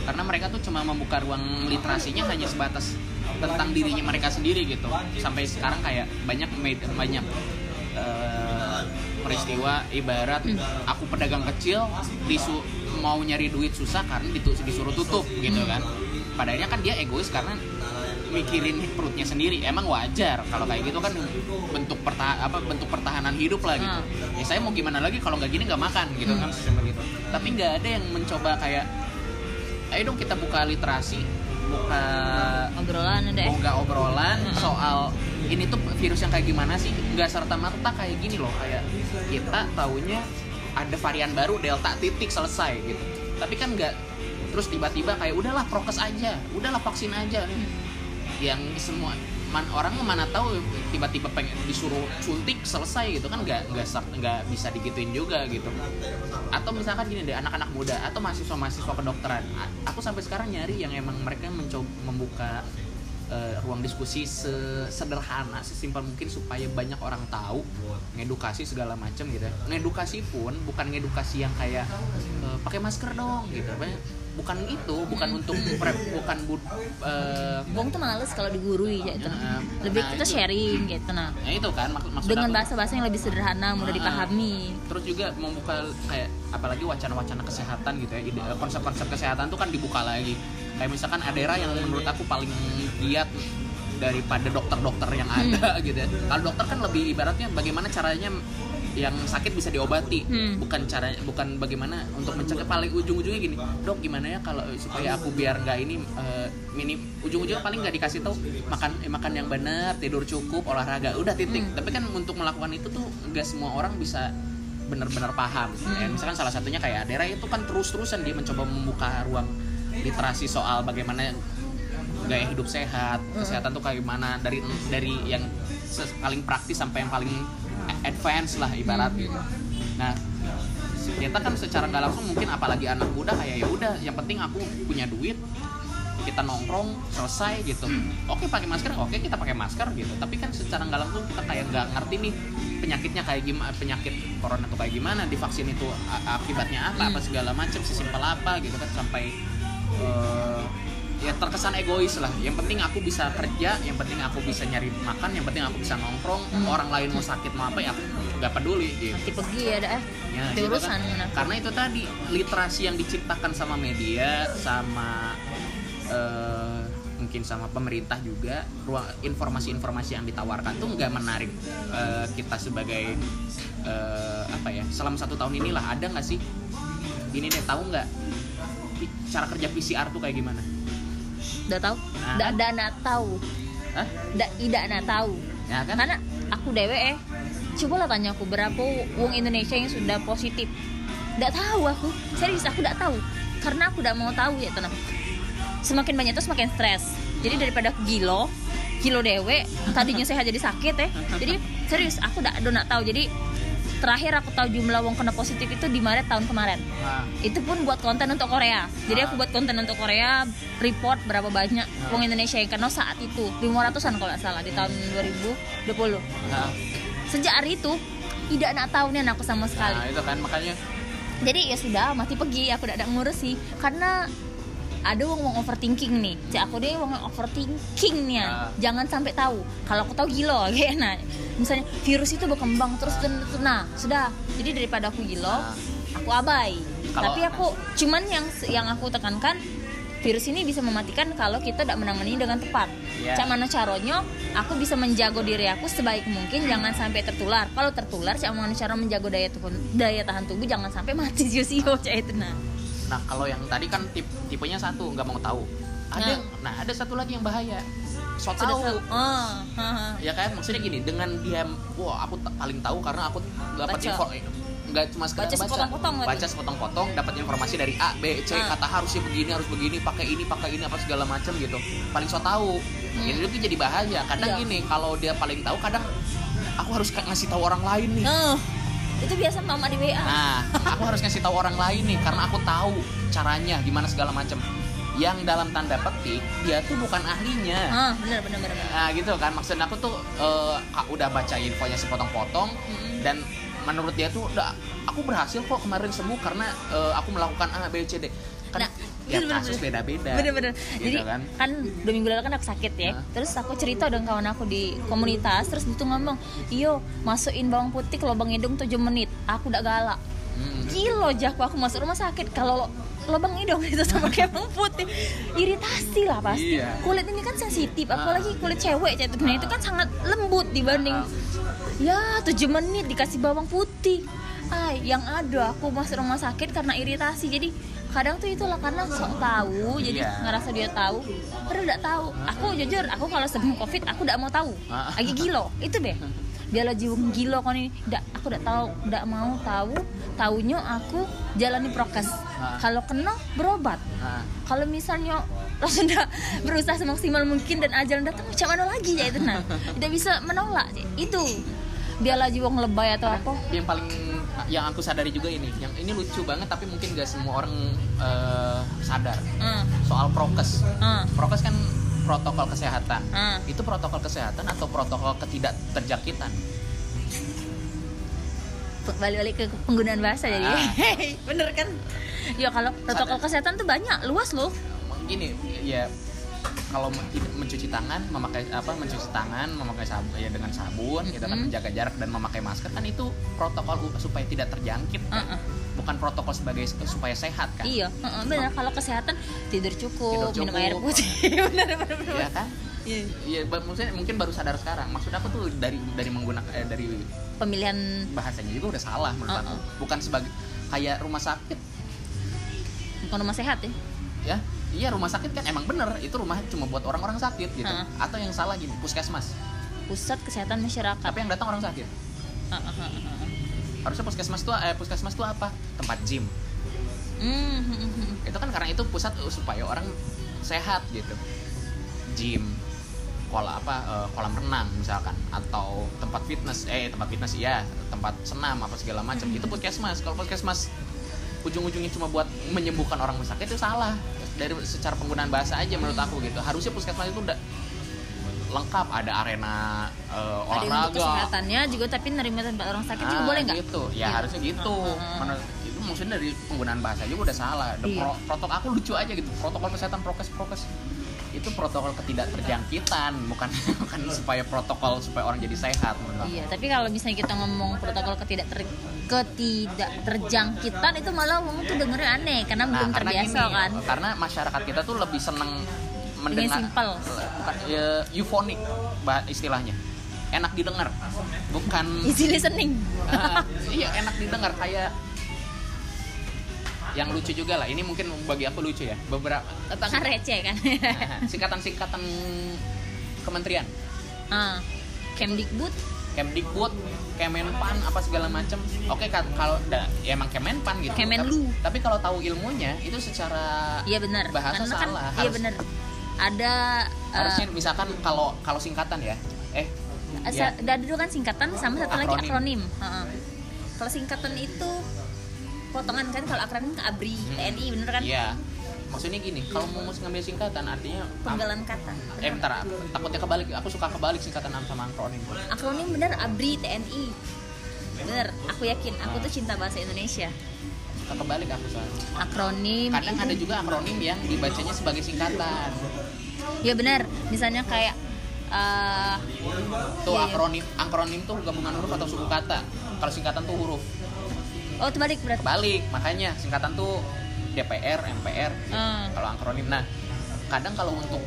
karena mereka tuh cuma membuka ruang literasinya hanya sebatas tentang dirinya mereka sendiri gitu. Sampai sekarang kayak banyak med- banyak eh, peristiwa ibarat Hmm. aku pedagang kecil disu mau nyari duit susah karena disuruh tutup gitu kan. Padahal kan dia egois karena mikirin perutnya sendiri. Emang wajar kalau kayak gitu kan bentuk perta apa bentuk pertahanan hidup lah gitu. Hmm. ya saya mau gimana lagi kalau nggak gini nggak makan gitu kan sistem gitu. Tapi nggak ada yang mencoba kayak ayo dong kita buka literasi. Buka obrolan ada eh buka obrolan soal ini tuh virus yang kayak gimana sih? Nggak serta merta kayak gini loh kayak kita taunya ada varian baru delta titik selesai gitu. Tapi kan nggak terus tiba-tiba kayak udahlah prokes aja udahlah vaksin aja. Yang semua man, orang mana tahu tiba-tiba pengen disuruh suntik selesai gitu kan nggak nggak nggak bisa digituin juga gitu. Atau misalkan gini deh anak-anak muda atau mahasiswa-mahasiswa kedokteran A- aku sampai sekarang nyari yang emang mereka mencoba membuka eh, ruang diskusi sesederhana sesimpel mungkin supaya banyak orang tahu ngedukasi segala macam gitu ya. Ngedukasi pun bukan ngedukasi yang kayak eh, pakai masker dong gitu bukan itu bukan untuk pre- bukan bud, eh, Wong tuh males kalau digurui ya itu. Nah, Lebih nah, kita itu. sharing gitu nah. Nah itu kan mak maksud Dengan bahasa-bahasa yang lebih sederhana, mudah Ah. dipahami. Terus juga membuka kayak apalagi wacana-wacana kesehatan gitu ya. Konsep-konsep kesehatan tuh kan dibuka lagi. Kayak misalkan Adera yang menurut aku paling giat daripada dokter-dokter yang ada gitu ya. Kalau dokter kan lebih ibaratnya bagaimana caranya yang sakit bisa diobati, Hmm. bukan cara bukan bagaimana untuk mencegah paling ujung-ujungnya gini, dok gimana ya kalau supaya aku biar nggak ini eh, mini ujung-ujungnya paling nggak dikasih tahu makan eh, makan yang benar, tidur cukup, olahraga, udah titik. Tapi kan untuk melakukan itu tuh nggak semua orang bisa benar-benar paham. Ya, misalkan salah satunya kayak Adera itu kan terus-terusan dia mencoba membuka ruang literasi soal bagaimana gaya hidup sehat, kesehatan tuh kayak gimana dari dari yang paling praktis sampai yang paling advance lah ibarat gitu. Nah, ternyata kan secara nggak langsung mungkin apalagi anak muda kayak ya udah yang penting aku punya duit kita nongkrong selesai gitu. Oke pakai masker? Oke kita pakai masker gitu. Tapi kan secara nggak langsung kita kayak nggak ngerti nih penyakitnya kayak gimana penyakit corona tuh kayak gimana divaksin itu akibatnya apa apa segala macam sesimpel apa gitu kan sampai eh, ya terkesan egois lah yang penting aku bisa kerja yang penting aku bisa nyari makan yang penting aku bisa nongkrong orang lain mau sakit mau apa ya aku nggak peduli gitu Nanti pergi ya dah. Ya, Itu gitu kan. nah. Karena itu tadi literasi yang diciptakan sama media, sama eh, mungkin sama pemerintah juga, ruang informasi-informasi yang ditawarkan tuh nggak menarik eh, kita sebagai eh, apa ya? Selama satu tahun inilah ada nggak sih? Ini deh tahu nggak cara kerja PCR tuh kayak gimana? Udah tahu? Ada nak tahu. Hah? Tidak nak tahu. Ya kan? Karena aku dewe eh. Coba lah tanya aku berapa wong Indonesia yang sudah positif. Nggak tahu aku. Serius aku nggak tahu. Karena aku nggak mau tahu ya tenang. Semakin banyak tuh semakin stres. Jadi daripada aku gilo, gilo dewe, tadinya sehat jadi sakit ya. Jadi serius aku nggak nggak tahu. Jadi terakhir aku tahu jumlah wong kena positif itu di Maret tahun kemarin. Nah, itu pun buat konten untuk Korea. Jadi aku buat konten untuk Korea report berapa banyak wong Indonesia yang kena saat itu. 500an kalau nggak salah di tahun 2020 nah, sejak hari itu tidak nak tahu nih aku sama sekali. Nah, itu kan makanya. Jadi ya sudah mati pergi aku tidak ngurus sih. Karena ada wong wong overthinking nih cak aku deh wong yang overthinking nih ya. Ah. jangan sampai tahu kalau aku tahu gilo kayak nah misalnya virus itu berkembang terus dan nah sudah jadi daripada aku gilo Ah. aku abai Kalau- tapi aku cuman yang yang aku tekankan virus ini bisa mematikan kalau kita tidak menangani dengan tepat. Iya. Cak mana caranya? Aku bisa menjaga diri aku sebaik mungkin jangan sampai tertular. Kalau tertular, cak mana cara menjaga daya tahan daya tahan tubuh jangan sampai mati sio-sio cak itu nah. Nah kalau yang tadi kan tip, tipenya satu nggak mau tahu. Ada, Nah. nah ada satu lagi yang bahaya. So Sudah tahu. tahu. Oh, haha. Ya kan maksudnya gini dengan dia, wah aku paling tahu karena aku dapat info nggak cuma sekedar Baca sepotong-potong baca sepotong-potong dapat informasi dari A B C Ah. kata harusnya begini harus begini pakai ini pakai ini apa segala macam gitu paling so tahu jadi itu jadi bahaya kadang Iya. gini kalau dia paling tahu kadang aku harus ngasih tahu orang lain nih Nah, itu biasa mama di WA. Nah, aku harus ngasih tahu orang lain nih karena aku tahu caranya gimana segala macam. Yang dalam tanda petik dia tuh bukan ahlinya. Ah, benar benar benar. benar. Nah, gitu kan maksud aku tuh kak udah baca infonya sepotong-potong Mm. dan menurut dia tuh udah aku berhasil kok kemarin sembuh karena eh, aku melakukan A B C D. Kan Nah, tiap bener-bener. kasus beda-beda. Bener-bener. Gitu Jadi kan. kan. dua minggu lalu kan aku sakit ya. Hah? Terus aku cerita dengan kawan aku di komunitas. Terus itu ngomong, iyo masukin bawang putih ke lubang hidung 7 menit. Aku udah galak. Hmm. Kilo jago aku masuk rumah sakit. Kalau lubang hidung itu sama kayak bawang putih, iritasi lah pasti. Iya. Kulit ini kan sensitif, Ah. apalagi kulit cewek. Cewek. Nah itu kan sangat lembut dibanding Ah. ya 7 menit dikasih bawang putih. Ay, yang ada aku masuk rumah sakit karena iritasi. Jadi kadang tuh itulah karena sok tahu, jadi Iya. ngerasa dia tahu, padahal tidak tahu. Aku jujur, aku kalau sebelum covid aku tidak mau tahu. Ah. Lagi gilo, itu deh. Biarlah jiwa gilo kon ini, tidak, aku tidak tahu, tidak mau tahu. Taunya aku jalani prokes. Ah. Kalau kena berobat. Nah, Kalau misalnya langsung udah berusaha semaksimal mungkin dan ajal datang macam mana lagi ya itu nah tidak bisa menolak itu biarlah jiwa ngelebay atau apa? yang paling yang aku sadari juga ini. Yang ini lucu banget tapi mungkin gak semua orang eh, sadar. Hmm, soal prokes. Hmm, prokes kan protokol kesehatan. Hmm. itu protokol kesehatan atau protokol ketidak terjangkitan balik-balik ke penggunaan bahasa jadi. Ah. bener kan? Ya kalau protokol kesehatan tuh banyak luas loh. Gini ya kalau men- mencuci tangan memakai apa mencuci tangan memakai sabun ya dengan sabun kita kan Mm-mm. menjaga jarak dan memakai masker kan itu protokol supaya tidak terjangkit kan? Uh-uh. bukan protokol sebagai supaya sehat kan iya heeh, bener kalau kesehatan tidur cukup, Tidur minum air cukup. putih bener bener bener Iya kan Iya. Ba- maksudnya mungkin baru sadar sekarang. Maksud aku tuh dari dari menggunakan eh, dari pemilihan bahasanya juga udah salah menurut aku. Uh-uh. Bukan sebagai kayak rumah sakit bukan rumah sehat ya ya. Iya rumah sakit kan emang bener itu rumah cuma buat orang-orang sakit gitu. Uh-uh. Atau yang salah gini puskesmas. pusat kesehatan masyarakat Tapi yang datang orang sakit. Heeh. Harusnya puskesmas tuh eh, puskesmas tuh apa? Tempat gym. Hmm. Itu kan karena itu pusat uh, supaya orang sehat gitu. Gym kolam apa eh, kolam renang misalkan atau tempat fitness eh tempat fitness iya tempat senam apa segala macam itu puskesmas kalau puskesmas ujung-ujungnya cuma buat menyembuhkan orang sakit itu salah dari secara penggunaan bahasa aja menurut aku gitu. Harusnya puskesmas itu udah lengkap. Ada arena ada untuk olahraga. kesehatannya juga tapi nerima tempat orang sakit juga Ah, boleh nggak? gitu. Ya Iya. harusnya gitu. Menurut- itu maksudnya dari penggunaan bahasa juga udah salah. The Iya. pro- protokol aku lucu aja gitu. Protokol kesehatan prokes prokes itu protokol ketidak terjangkitan bukan bukan supaya protokol supaya orang jadi sehat menurut. Iya, tapi kalau misalnya kita ngomong protokol ketidak ter, ketidak terjangkitan itu malah ngomong tuh dengernya aneh karena Nah, belum karena terbiasa gini, kan. karena masyarakat kita tuh lebih seneng mendengar simple. bukan eufonik bah- istilahnya enak didengar bukan Easy listening. Ah, iya enak didengar kayak yang lucu juga lah ini mungkin bagi aku lucu ya beberapa Apa kan receh kan? Nah, singkatan-singkatan kementerian ah, Kemdikbud, Kemdikbud, Kemenpan apa segala macam. Oke ka- kalau da- ya emang Kemenpan gitu. Kemenlu. Tapi, tapi kalau tahu ilmunya itu secara iya benar. Bahasa Karena salah. Kan, iya benar. Ada eh, harusnya misalkan kalau kalau singkatan ya. Eh ya, ada dulu kan singkatan sama satu lagi Akronim. akronim. Heeh. Kalau singkatan itu potongan kan kalau akronim ke ABRI, Hmm. TNI bener kan? Iya. Maksudnya gini, kalau mau ngambil singkatan artinya Penggalan kata. eh bentar, takutnya kebalik. Aku suka kebalik singkatan sama akronim. Akronim bener ABRI, TNI. Bener, aku yakin. Aku tuh cinta bahasa Indonesia. Suka kebalik aku soalnya. Akronim. Kadang ada juga akronim yang dibacanya sebagai singkatan. Ya benar. Misalnya kayak eh Tuh Iya, iya. akronim, akronim tuh gabungan huruf atau suku kata. Kalau singkatan tuh huruf. Oh terbalik berarti. Makanya singkatan tuh DPR, MPR. gitu. Hmm. Kalau akronim, nah kadang kalau untuk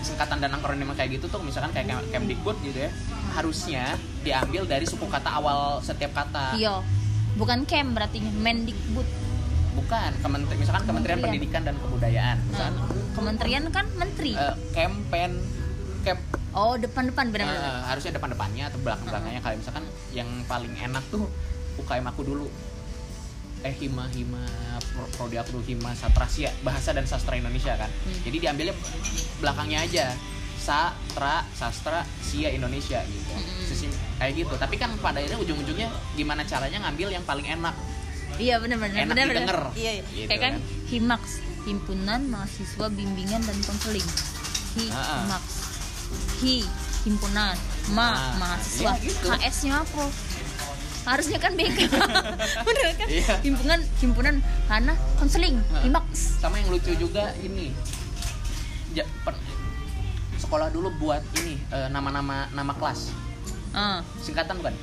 singkatan dan akronim kayak gitu tuh misalkan kayak Kem- Kemdikbud gitu ya, harusnya diambil dari suku kata awal setiap kata. Iya. Bukan Kem berarti Mendikbud. Bukan, kementeri, misalkan Kementerian Kementerian. Pendidikan dan Kebudayaan. Misalkan kementerian kan menteri. eh, Kempen, Kem, oh, depan-depan benar benar. eh, harusnya depan-depannya atau belakang-belakangnya. Kalau misalkan yang paling enak tuh UKM aku dulu. Eh hima hima pro- prodi aku hima satrasia bahasa dan sastra Indonesia kan. Hmm. Jadi diambilnya belakangnya aja satra sastra sia Indonesia gitu. Sesim- kayak gitu. Tapi kan pada akhirnya ujung-ujungnya gimana caranya ngambil yang paling enak. Iya benar benar. Enak benar. didengar. Iya, iya. Gitu Kayak kan kan. Himax, Himpunan Mahasiswa Bimbingan dan Konseling. Ah. Himax. Hi, himpunan. Ma, Nah, mahasiswa. iya gitu. KS-nya apa? Harusnya kan BK. bener kan? Iya. Himpunan, himpunan karena konseling. Nah. Sama yang lucu juga ini Ja- per- sekolah dulu buat ini eh, nama-nama nama kelas Ah, singkatan bukan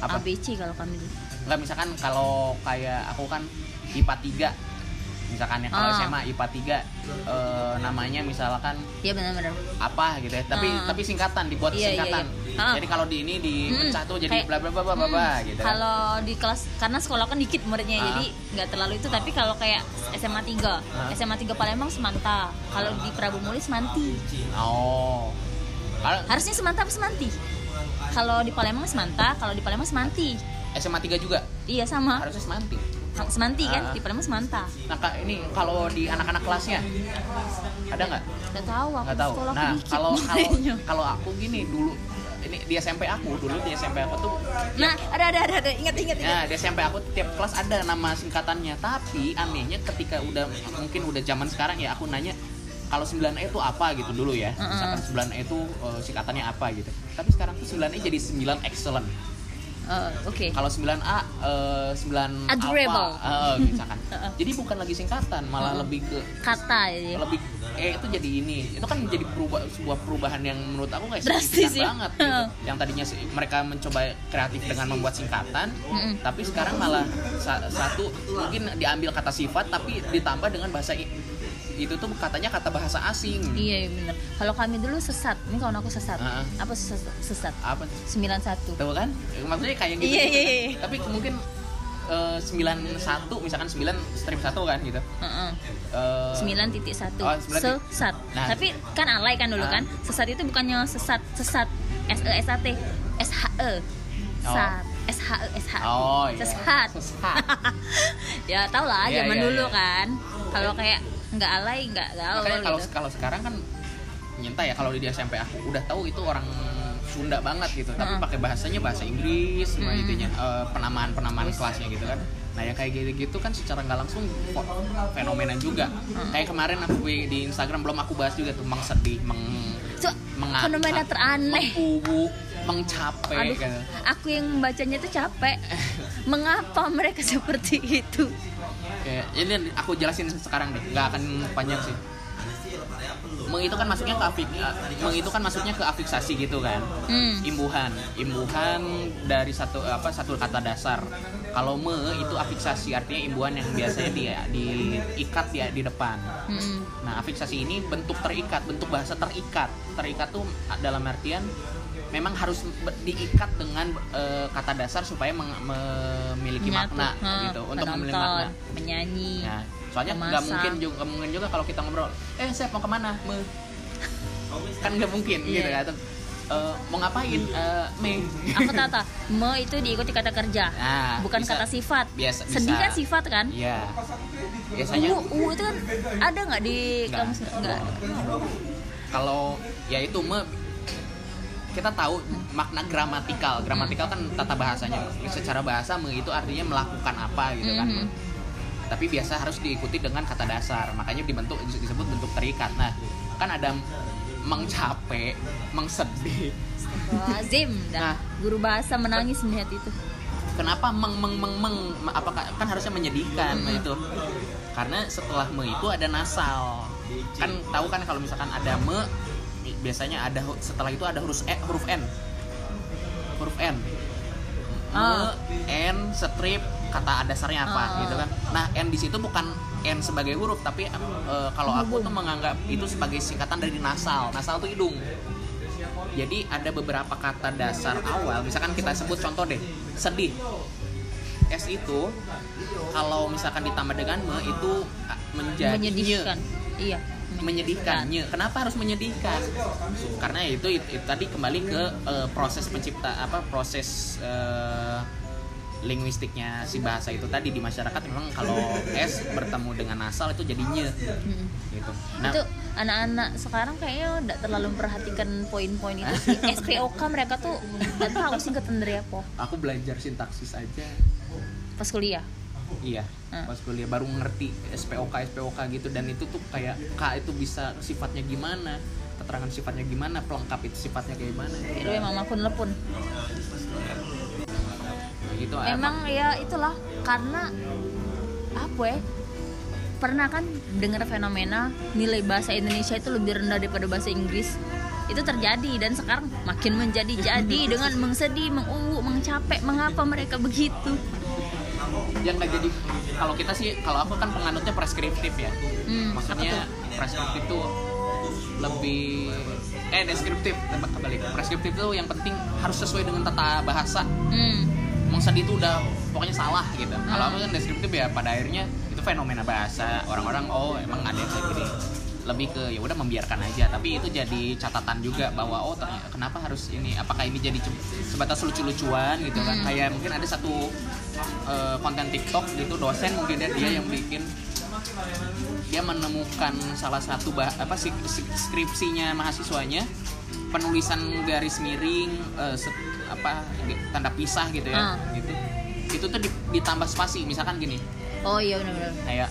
apa ABC kalau kami. nggak misalkan kalau kayak aku kan IPA 3 misalkan ya kalau Ah. SMA IPA 3 eh, namanya misalkan Iya benar-benar. apa gitu ya tapi Ah. tapi singkatan dibuat Iya, iya, singkatan iya. Ah. jadi kalau di ini dipecah tuh jadi bla bla bla bla bla Hmm, gitu kan. Kalau di kelas karena sekolah kan dikit muridnya Ah. jadi nggak terlalu itu tapi kalau kayak SMA 3, Ah. SMA 3 Palembang Semanta. Kalau di Prabu Muli Semanti. oh Harusnya Semanta apa Semanti? Kalau di Palembang Semanta, kalau di Palembang Semanti. SMA 3 juga Iya sama. harusnya semanti semanti kan Ah. di Palembang semanta Nah kak ini kalau di anak-anak kelasnya ada nggak? nggak tahu aku Nggak tahu. sekolah Nah kalau kalau kalau aku gini dulu ini di SMP aku dulu di SMP aku tuh nah ada ada ada, ada. ingat ingat ingat Ya, di SMP aku tiap kelas ada nama singkatannya. Tapi anehnya ketika udah mungkin udah zaman sekarang ya aku nanya kalau 9E itu apa gitu dulu ya. Misalkan 9E itu eh, singkatannya apa gitu. Tapi sekarang tuh 9E jadi 9 excellent. Eh, oke Kalau 9A eh 9 Adorable. apa? Eh, misalkan. Jadi bukan lagi singkatan, malah lebih ke kata ya lebih eh itu jadi ini itu kan jadi perubah, sebuah perubahan yang menurut aku kayak Drastis ya. banget gitu. yang tadinya mereka mencoba kreatif dengan membuat singkatan Mm-mm. tapi sekarang malah sa- satu mungkin diambil kata sifat tapi ditambah dengan bahasa itu tuh katanya kata bahasa asing iya iya, bener kalau kami dulu sesat ini kawan aku sesat Heeh. apa sesat, sesat? apa 91 tahu kan maksudnya kayak gitu, Iya, iya, kan. iya. tapi mungkin eh, 91 misalkan 9 strip 1 kan gitu Heeh. Eh, sembilan titik satu Oh, sembilan sesat Nah. tapi kan alay kan dulu Ah. kan sesat itu bukannya sesat sesat s e s a t s h e sat s h e s h e Oh, iya. sesat Sesat. ya tau lah Iya, zaman iya, dulu iya. kan kalau kayak nggak alay nggak gaul makanya kalau gitu. kalau sekarang kan nyenta ya kalau di SMP aku udah tahu itu orang Sunda banget gitu tapi pakai bahasanya bahasa Inggris semua Mm. itunya eh, penamaan penamaan kelasnya gitu kan. Nah yang kayak gitu gitu kan secara nggak langsung fenomena juga. Kayak kemarin aku di Instagram belum aku bahas juga tuh meng sedih meng so, mengangkat, fenomena teraneh. mengubu mengcape aduh gitu. aku yang membacanya tuh capek. Mengapa mereka seperti itu Kayak, ini aku jelasin sekarang deh nggak akan panjang sih. Meng itu kan masuknya ke afik, meng itu kan masuknya ke afiksasi gitu kan. Hmm. imbuhan. Imbuhan dari satu apa satu kata dasar. Kalau me itu afiksasi artinya imbuhan yang biasanya di diikat di, di depan. Hmm. nah afiksasi ini bentuk terikat bentuk bahasa terikat. Terikat tuh dalam artian memang harus diikat dengan eh, kata dasar supaya memiliki Menyatu. makna Hah, gitu untuk memiliki makna penyanyi Nah, soalnya Pemasak. nggak mungkin juga nggak mungkin juga kalau kita ngobrol, eh saya mau ke mana? Me. Kan nggak mungkin Iya. gitu kan. Atau, "Eh, mau ngapain? Eh, me. aku tahu me itu diikuti kata kerja Nah, bukan bisa. kata sifat Biasa- sedih bisa. kan sifat kan Iya. Biasanya u, u itu kan ada nggak di kamus nggak kalau ya itu me kita tahu makna gramatikal. Gramatikal kan tata bahasanya. Secara bahasa itu artinya melakukan apa gitu kan. Mhm. Tapi biasa harus diikuti dengan kata dasar. Makanya dibentuk disebut bentuk terikat. Nah, kan ada mengcape, mengsedih, Lazim dah Nah. guru bahasa menangis melihat itu kenapa meng meng meng meng apakah kan harusnya menyedihkan Mm-mm. itu karena setelah me itu ada nasal kan tahu kan kalau misalkan ada me biasanya ada setelah itu ada huruf e, huruf n. Huruf n. Ah. n strip kata dasarnya apa Ah. gitu kan. Nah n di situ bukan n sebagai huruf tapi eh, kalau aku tuh menganggap itu sebagai singkatan dari nasal. Nasal tuh hidung. Jadi ada beberapa kata dasar awal. Misalkan kita sebut contoh deh sedih. S itu kalau misalkan ditambah dengan me itu menjadi menyedihkan. Iya nye. menyedihkan nye. kenapa harus menyedihkan karena itu, itu, itu tadi kembali ke eh, proses pencipta apa proses eh, linguistiknya si bahasa itu tadi di masyarakat memang kalau S bertemu dengan nasal itu jadi nye Mm. gitu nah itu anak-anak sekarang kayaknya udah terlalu memperhatikan poin-poin itu sih SPOK mereka tuh nggak tahu singkatan dari apa aku belajar sintaksis aja pas kuliah Iya, Hmm. pas kuliah baru ngerti SPOK SPOK gitu dan itu tuh kayak K itu bisa sifatnya gimana, keterangan sifatnya gimana, pelengkap itu sifatnya kayak gimana. itu emang makun lepun Nah, gitu emang ya itulah karena apa ya pernah kan dengar fenomena nilai bahasa Indonesia itu lebih rendah daripada bahasa Inggris itu terjadi dan sekarang makin menjadi jadi dengan mengsedih, menguwu, mengcapek, mengapa mereka begitu? Yang nggak jadi kalau kita sih kalau aku kan penganutnya preskriptif ya. Hmm, Maksudnya preskriptif tuh lebih eh deskriptif tebak kembali. Preskriptif tuh yang penting harus sesuai dengan tata bahasa. Hmm, Emang sedih itu udah pokoknya salah gitu. Kalau Hmm. aku kan deskriptif ya pada akhirnya itu fenomena bahasa orang-orang oh emang ada yang kayak gini. Lebih ke ya udah membiarkan aja. Tapi itu jadi catatan juga bahwa oh ternyata kenapa harus ini? Apakah ini jadi sebatas lucu-lucuan gitu kan? Hmm. kayak mungkin ada satu eh, konten TikTok gitu dosen mungkin dia dia yang bikin dia menemukan salah satu bah, apa sih skripsinya mahasiswanya penulisan garis miring eh, se- apa tanda pisah gitu ya Ah. gitu. Itu tuh di- ditambah spasi. Misalkan gini. Oh iya benar-benar kayak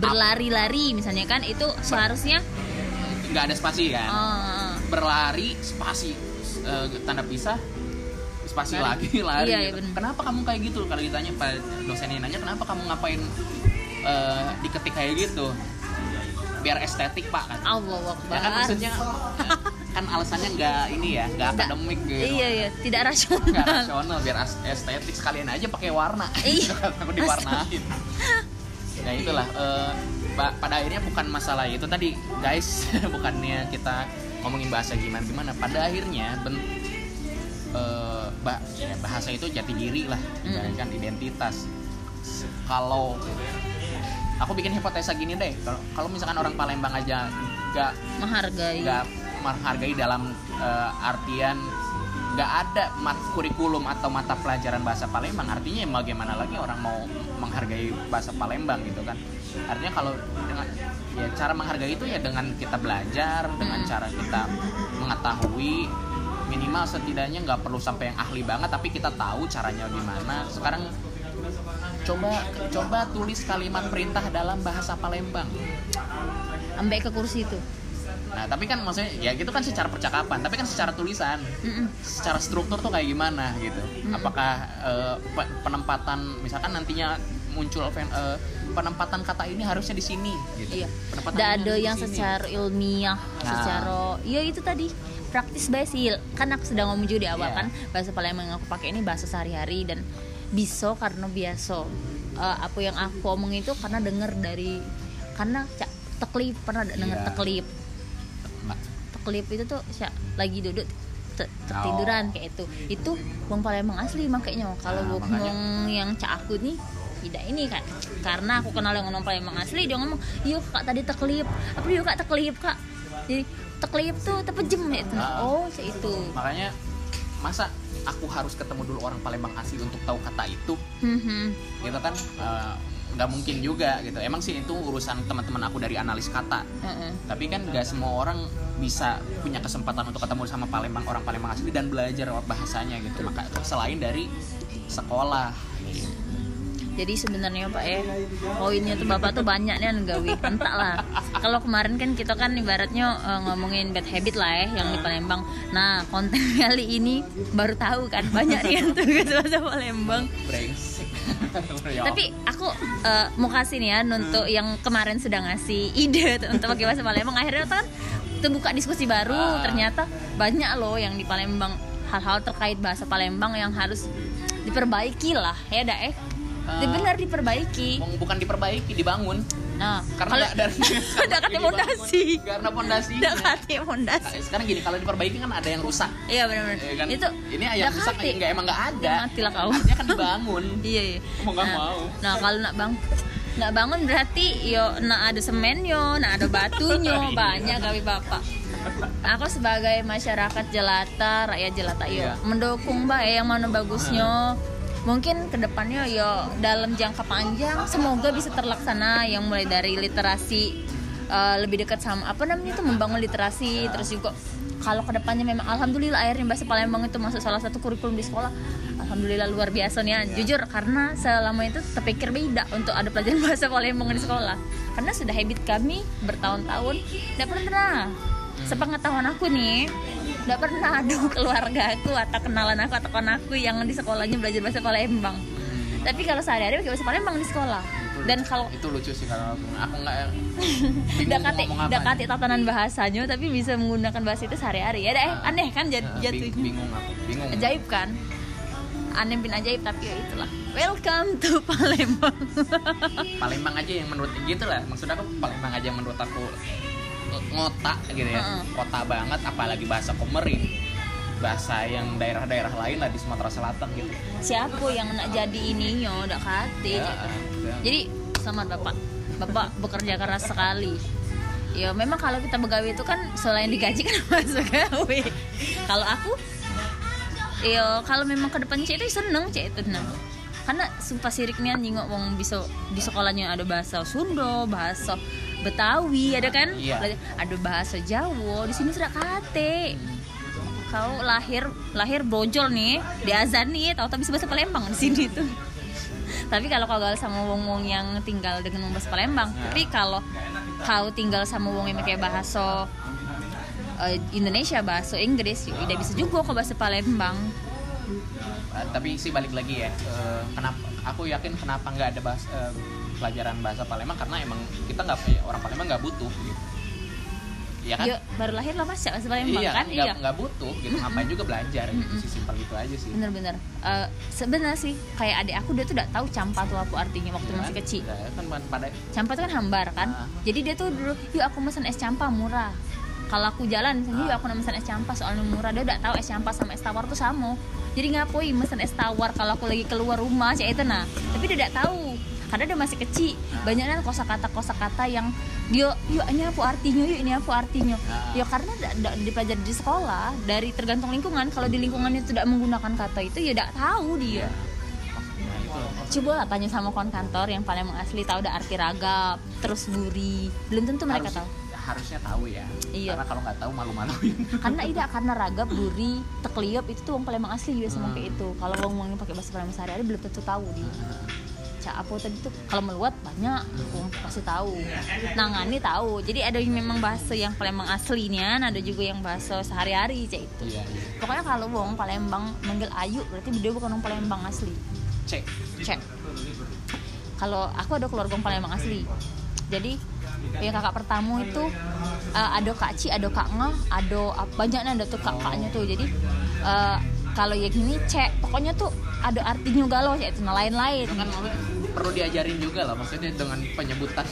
berlari-lari misalnya kan itu seharusnya nggak ada spasi kan? Oh, berlari spasi. Eh, tanda pisah spasi Lari. lagi lari Iya, iya, gitu. bener. kenapa kamu kayak gitu? Kalau ditanya pak dosennya nanya kenapa kamu ngapain eh, diketik kayak gitu? Biar estetik pak kan? Allah ya kan maksudnya kan alasannya nggak ini ya nggak akademik gitu. Iya iya. Tidak nggak rasional. rasional biar estetik sekalian aja pakai warna. Iya. aku diwarnain ya itulah ba- pada akhirnya bukan masalah itu tadi guys. Bukannya kita ngomongin bahasa gimana gimana. Pada akhirnya ben- eh, ba- ya, bahasa itu jati diri lah. Ibaratkan identitas. Kalau aku bikin hipotesa gini deh. Kalau misalkan orang Palembang aja nggak menghargai. nggak menghargai dalam eh, artian nggak ada mat kurikulum atau mata pelajaran bahasa Palembang. Artinya ya bagaimana lagi orang mau menghargai bahasa Palembang gitu kan. Artinya kalau dengan ya cara menghargai itu ya dengan kita belajar dengan Hmm. cara kita mengetahui. Minimal setidaknya nggak perlu sampai yang ahli banget tapi kita tahu caranya gimana. Sekarang coba coba tulis kalimat perintah dalam bahasa Palembang. Ambek ke kursi itu Nah, tapi kan maksudnya ya gitu kan secara percakapan, tapi kan secara tulisan, secara struktur tuh kayak gimana gitu. Apakah pe- penempatan misalkan nantinya muncul eh, penempatan kata ini harusnya di sini gitu. iya Penempatan tidak ada yang secara ilmiah Nah. secara ya itu tadi praktis basil kan aku sudah ngomong juga di awal Iya. kan bahasa Palembang yang aku pakai ini bahasa sehari-hari dan biso karena biasa Eh, apa yang aku omong itu karena denger dari karena cak teklip pernah ada denger Iya. teklip Mbak, teklip itu tuh lagi duduk te- Oh. tertiduran kayak itu. Itu wong Palembang asli makanya kalau Nah, wong yang cak aku nih tidak ini kan karena aku kenal yang orang Palembang asli dia ngomong yuk kak tadi teklip. Apa yuk kak teklip kak? Jadi teklip tuh tepejem ya itu Ah. oh itu makanya masa aku harus ketemu dulu orang Palembang asli untuk tahu kata itu? Hmm, hmm. gitu kan? Eh, nggak mungkin juga gitu. Emang sih itu urusan teman-teman aku dari analis kata. Heeh. tapi kan nggak semua orang bisa punya kesempatan untuk ketemu sama Palembang orang Palembang asli dan belajar bahasanya gitu. Maka selain dari sekolah jadi sebenarnya pak eh poinnya tuh bapak tuh banyak nih yang gawe entah lah. Kalau kemarin kan kita kan ibaratnya eh, ngomongin bad habit lah ya yang di Palembang. Nah konten kali ini baru tahu kan banyak yang tugas bahasa Palembang. Brengsek. Ya tapi aku eh, mau kasih nih ya untuk yang kemarin sudah ngasih ide untuk pakai bahasa Palembang akhirnya kan terbuka diskusi baru Ah. ternyata banyak loh yang di Palembang hal-hal terkait bahasa Palembang yang harus diperbaiki lah ya dah Ah. benar diperbaiki. bukan diperbaiki dibangun. Nah karena nggak dari udah kata fondasi. Karena fondasi. Udah kata fondasi. Sekarang gini kalau diperbaiki kan ada yang rusak. Iya benar-benar. Ya kan? itu ini yang rusak nggak emang nggak ada. Ya, matilah kau. artinya kan dibangun. Iya iya. Mau nggak nah, mau. nah kalau nak bang nak bangun berarti yo nak ada semen yo nak ada batunya banyak gawe bapak. Aku sebagai masyarakat jelata rakyat jelata yo Iya. mendukung mbak ya yang mana bagusnya mungkin ke depannya yo dalam jangka panjang semoga bisa terlaksana yang mulai dari literasi eh, lebih dekat sama apa namanya itu membangun literasi terus juga kalau ke depannya memang alhamdulillah akhirnya bahasa Palembang itu masuk salah satu kurikulum di sekolah. Alhamdulillah luar biasa nih ya. jujur karena selama itu terpikir beda untuk ada pelajaran bahasa Palembang di sekolah. Karena sudah habit kami bertahun-tahun tidak pernah. Sepengetahuan aku nih tidak pernah ada keluarga aku atau kenalan aku atau aku yang di sekolahnya belajar bahasa Palembang tapi kalau sehari-hari pakai bahasa Palembang di sekolah. Dan kalau itu lucu sih kalau aku. Aku nggak udah kate tatanan bahasanya tapi bisa menggunakan bahasa itu sehari-hari. Ya deh aneh kan jat, Nah, jatuh bing- bingung aku bingung. Ajaib kan? Aneh bin ajaib tapi ya itulah. Welcome to Palembang. Palembang aja yang menurut gitu lah maksud aku Palembang aja yang menurut aku ngota gitu ya. Kota banget apalagi bahasa Komering bahasa yang daerah-daerah lain lah di Sumatera Selatan gitu. Siapa yang nak jadi ininya udah kate Ya, gitu. ya. jadi selamat bapak. Bapak bekerja keras sekali. Ya memang kalau kita begawe itu kan selain digaji kan masuk gawe. Kalau aku ya kalau memang ke depan cek itu seneng cek itu nah karena sumpah siriknya nyingok wong bisa di sekolahnya ada bahasa Sunda bahasa Betawi ada kan? Iya. ada bahasa Jawa di sini sudah kate kau lahir lahir brojol nih di azan nih tahu tapi bisa bahasa Palembang di sini tuh. Tapi kalau kau gaul sama wong-wong yang tinggal dengan bahasa Palembang tapi kalau kau tinggal sama wong yang pakai bahasa eh, Indonesia bahasa Inggris ya udah bisa juga kau bahasa Palembang. Uh, tapi sih balik lagi ya uh, kenapa aku yakin kenapa nggak ada bahas, uh, pelajaran bahasa Palembang karena emang kita nggak orang Palembang nggak butuh gitu. Iya kan? Yuk, baru lahir lah mas bahasa Palembang iya kan? nggak iya. Nggak butuh gitu. Ngapain juga belajar gitu sih simpel gitu aja sih. Bener-bener Eh, sebenarnya sih kayak adik aku dia tuh udah tahu campa tuh apa artinya waktu masih kecil. Ya, kan pada campa itu kan hambar kan? Ah. jadi dia tuh dulu yuk aku mesen es campa murah. Kalau aku jalan misalnya yuk aku mesen es campa soalnya murah. Dia udah tahu es campa sama es tawar tuh sama. Jadi ngapain mesen es tawar kalau aku lagi keluar rumah cek itu nah. Tapi dia udah tahu karena dia masih kecil. Banyaknya kosakata kosakata yang dia yuk ini apa artinya? Yuk ini apa artinya? Ah. ya karena da- da- dipelajari di sekolah dari tergantung lingkungan. Kalau di lingkungannya tidak menggunakan kata itu ya tidak tahu dia. Nah, itu coba lah tanya sama kawan kantor yang paling asli tahu udah arti ragap terus buri belum tentu mereka Harus- tahu. harusnya tahu ya. Iya. karena kalau nggak tahu malu-maluin. Karena tidak karena ragap buri tekliop itu tuh wong Palembang asli juga sama Hmm. kayak itu. Kalau yang pakai bahasa Palembang sehari-hari belum tentu tahu dia Cak apa tadi tuh kalau meluat banyak wong pasti tahu. Nangani tahu. Jadi ada yang memang bahasa yang Palembang aslinya ada juga yang bahasa sehari-hari cak itu. Iya iya. Pokoknya kalau wong Palembang manggil Ayu berarti dia bukan wong Palembang asli. Cek. Cek. Kalau aku ada keluarga orang Palembang asli. Jadi yang kakak pertama itu uh, ada kak Ci, ada kak Nga, ada apa banyaknya ada tuh kakaknya tuh. Jadi uh, kalau yang ini cek pokoknya tuh ada artinya galau cek itu lain-lain itu kan perlu diajarin juga lah maksudnya dengan penyebutan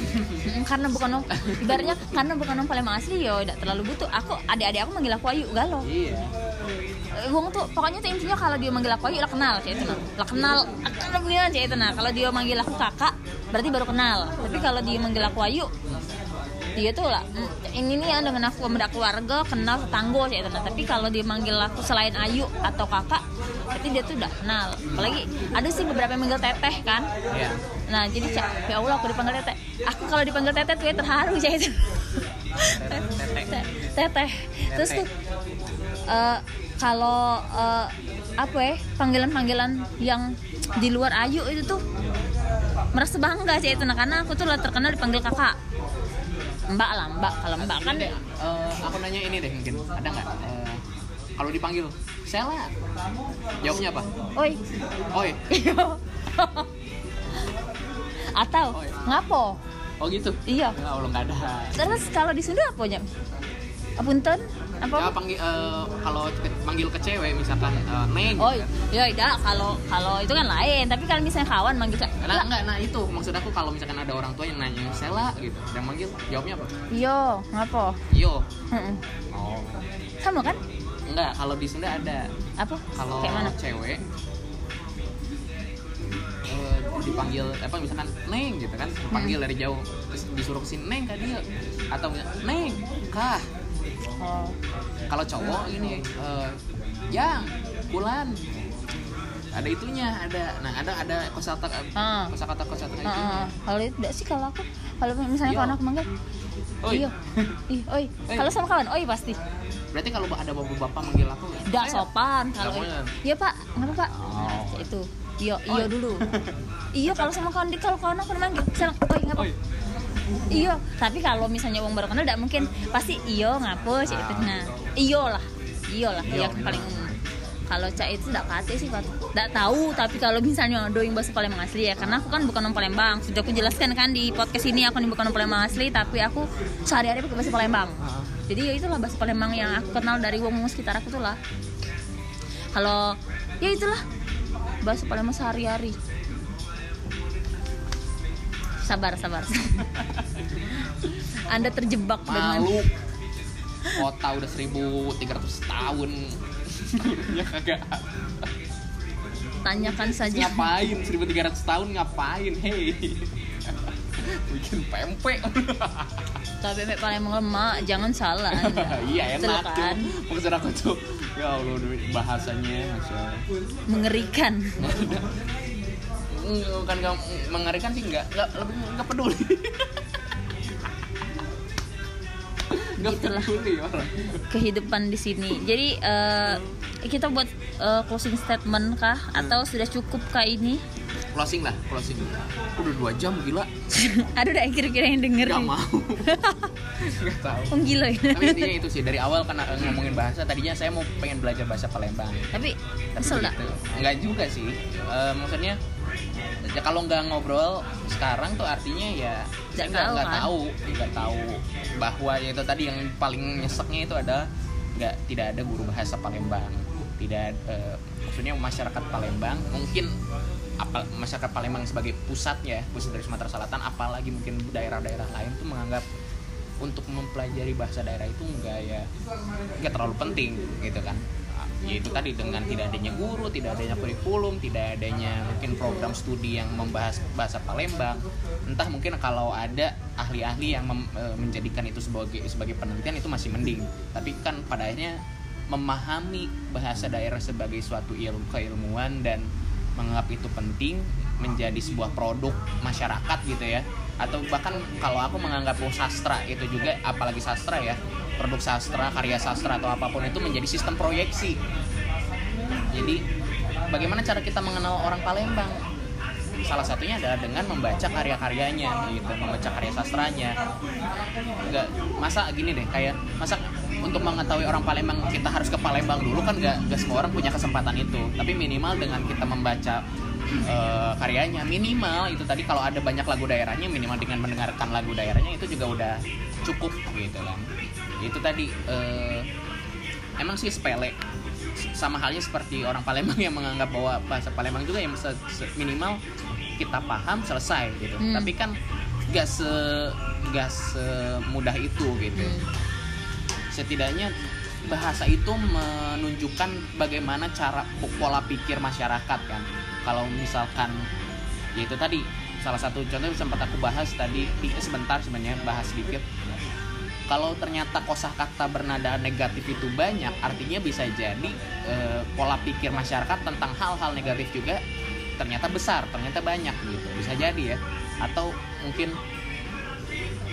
karena bukan orang ibaratnya karena bukan orang Palembang asli ya tidak terlalu butuh aku adik-adik aku manggil aku Ayu galau iya Eh, Wong tuh pokoknya tuh intinya kalau dia manggil aku Ayu lah kenal kayak itu nah. Lah kenal beneran kayak itu nah. Kalau dia manggil aku kakak berarti baru kenal. Tapi kalau dia manggil aku Ayu dia tuh lah ini nih ya dengan aku beda keluarga kenal tetangga kayak itu nah. Tapi kalau dia manggil aku selain Ayu atau kakak berarti dia tuh udah kenal. Apalagi ada sih beberapa yang manggil teteh kan. iya Nah jadi Cak, ya Allah aku dipanggil teteh. Aku kalau dipanggil teteh tuh ya terharu Cak itu. Teteh. Te- teteh. Terus tuh eh, kalau eh, apa ya panggilan-panggilan yang di luar Ayu itu tuh merasa bangga sih itu nah karena aku tuh lah terkenal dipanggil kakak mbak lah mbak. Kalau mbak kan deh, eh, aku nanya ini deh mungkin. Ada nggak? Eh, kalau dipanggil Sela. Jawabnya apa? Oi. Oi. Atau Oi. ngapo? Oh gitu? Iya. Ya Allah nggak ada. Terus kalau di Sunda apa nya punten apa ya panggil eh, kalau ke- manggil ke cewek misalkan eh, neng Oh gitu kan. iya tidak kalau kalau itu kan lain tapi kalau misalnya kawan manggil Cak, Nah, enggak, nah itu maksud aku kalau misalkan ada orang tua yang nanya Sela gitu, dan manggil jawabnya apa? Yo, ngapo? Yo. Oh. Sama kan? Enggak, kalau di Sunda ada. Apa? Kalau Kayak mana? cewek eh, dipanggil apa misalkan Neng gitu kan, panggil dari jauh terus disuruh ke sini Neng kak dia atau Neng kah. Oh. Kalau cowok ini eh, Yang, Bulan. Ada itunya, ada. Nah, ada ada kosakata Ah. kosakata kosakata itu. Heeh. Kalau itu sih kalau aku kalau misalnya Yo. kawan aku manggil Oi. Iya. Ih, oi. Oi. Kalau sama kawan, oi pasti. Berarti kalau ada bapak-bapak manggil aku Tidak "Saya." sopan kalau. Iya, Pak. Ngapa, Pak? Oh. Itu. Iya, iya Oi. dulu. iya, kalau sama kawan kalau kawan aku manggil, oi, ngapa? Oi. Iya, tapi kalau misalnya wong baru kenal tidak mungkin pasti iyo ngapo sih itu. Nah, iyo lah. Iyo lah Iyo, yang paling umum. Kalau cak itu tidak kate sih, tidak tahu. Tapi kalau misalnya ada yang bahasa Palembang asli ya, karena aku kan bukan orang Palembang. Sudah aku jelaskan kan di podcast ini aku bukan orang Palembang asli, tapi aku sehari-hari pakai bahasa Palembang. Ah. Jadi ya itulah bahasa Palembang yang aku kenal dari wong sekitar aku tuh lah. Kalau ya itulah bahasa Palembang sehari-hari. Sabar, sabar. Anda terjebak dengan Malu. Kota udah 1300 tahun. ya kagak. tanyakan saja. Ngapain 1300 tahun ngapain? Hei. bikin pempek tapi pempek Palembang lemak jangan salah iya enak kan maksud aku tuh ya allah bahasanya mengerikan bukan nggak mengerikan sih nggak nggak lebih nggak peduli. Nggak peduli orang. kehidupan di sini. Jadi eh, kita buat eh, closing statement kah? Atau sudah cukup kah ini? Closing lah closing. Udah dua jam gila. Ada udah kira-kira yang denger nggak nih. mau. Nggak tahu. Oh, gila ya. Tapi intinya itu sih dari awal karena ngomongin bahasa tadinya saya mau pengen belajar bahasa Palembang. Tapi Tapi kesel begitu. Nggak juga sih. Eh, maksudnya ya kalau nggak ngobrol sekarang tuh artinya ya saya Nggak nggak tahu, nggak kan? tahu nggak tahu bahwa ya itu tadi yang paling nyeseknya itu ada nggak tidak ada guru bahasa Palembang tidak eh, maksudnya masyarakat Palembang mungkin apa masyarakat Palembang sebagai pusatnya pusat dari Sumatera Selatan apalagi mungkin daerah-daerah lain tuh menganggap untuk mempelajari bahasa daerah itu enggak ya enggak terlalu penting gitu kan ya itu tadi dengan tidak adanya guru, tidak adanya kurikulum, tidak adanya mungkin program studi yang membahas bahasa Palembang, entah mungkin kalau ada ahli-ahli yang e, menjadikan itu sebagai sebagai penelitian itu masih mending, tapi kan pada akhirnya memahami bahasa daerah sebagai suatu ilmu keilmuan dan menganggap itu penting menjadi sebuah produk masyarakat gitu ya. Atau bahkan kalau aku menganggap oh, sastra itu juga apalagi sastra ya produk sastra karya sastra atau apa pun itu menjadi sistem proyeksi. Jadi bagaimana cara kita mengenal orang Palembang? Salah satunya adalah dengan membaca karya-karyanya gitu membaca karya sastranya. Nggak masa gini deh kayak masa untuk mengetahui orang Palembang kita harus ke Palembang dulu kan nggak nggak semua orang punya kesempatan itu. Tapi minimal dengan kita membaca eh, karyanya minimal itu tadi kalau ada banyak lagu daerahnya minimal dengan mendengarkan lagu daerahnya itu juga udah cukup gitu kan itu tadi eh, emang sih sepele. Sama halnya seperti orang Palembang yang menganggap bahwa bahasa Palembang juga yang se- se- minimal kita paham selesai gitu. Hmm. tapi kan gak se gak semudah itu gitu. Hmm. setidaknya bahasa itu menunjukkan bagaimana cara pola pikir masyarakat kan. Kalau misalkan ya itu tadi salah satu contoh yang sempat aku bahas tadi di- sebentar sebenarnya bahas sedikit kalau ternyata kosakata bernada negatif itu banyak artinya bisa jadi eh, pola pikir masyarakat tentang hal-hal negatif juga ternyata besar ternyata banyak gitu. Bisa jadi ya. Atau mungkin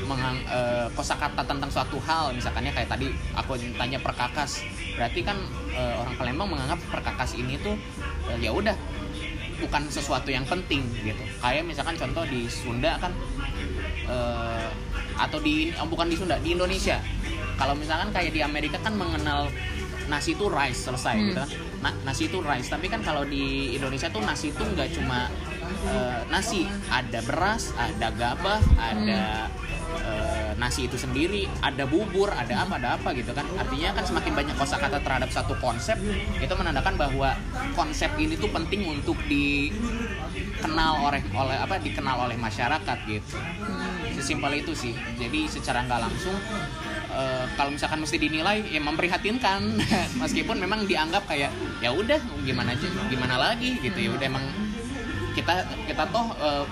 mengang, eh, kosakata tentang suatu hal misalkannya kayak tadi aku tanya perkakas berarti kan eh, orang Palembang menganggap perkakas ini tuh eh, ya udah bukan sesuatu yang penting gitu. Kayak misalkan contoh di Sunda kan eh, atau di oh, bukan di Sunda di Indonesia. Kalau misalkan kayak di Amerika kan mengenal nasi itu rice selesai Hmm. gitu kan. Na- nasi itu rice. Tapi kan kalau di Indonesia tuh nasi itu nggak cuma eh, nasi. Ada beras ada gabah ada eh, nasi itu sendiri. Ada bubur ada apa ada apa gitu kan. Artinya kan semakin banyak kosakata terhadap satu konsep itu menandakan bahwa konsep ini tuh penting untuk dikenal oleh oleh apa dikenal oleh masyarakat gitu sesimpel itu sih. Jadi secara nggak langsung eh, kalau misalkan mesti dinilai ya memprihatinkan. Meskipun memang dianggap kayak ya udah gimana aja gimana lagi gitu. Ya udah emang kita kita toh eh,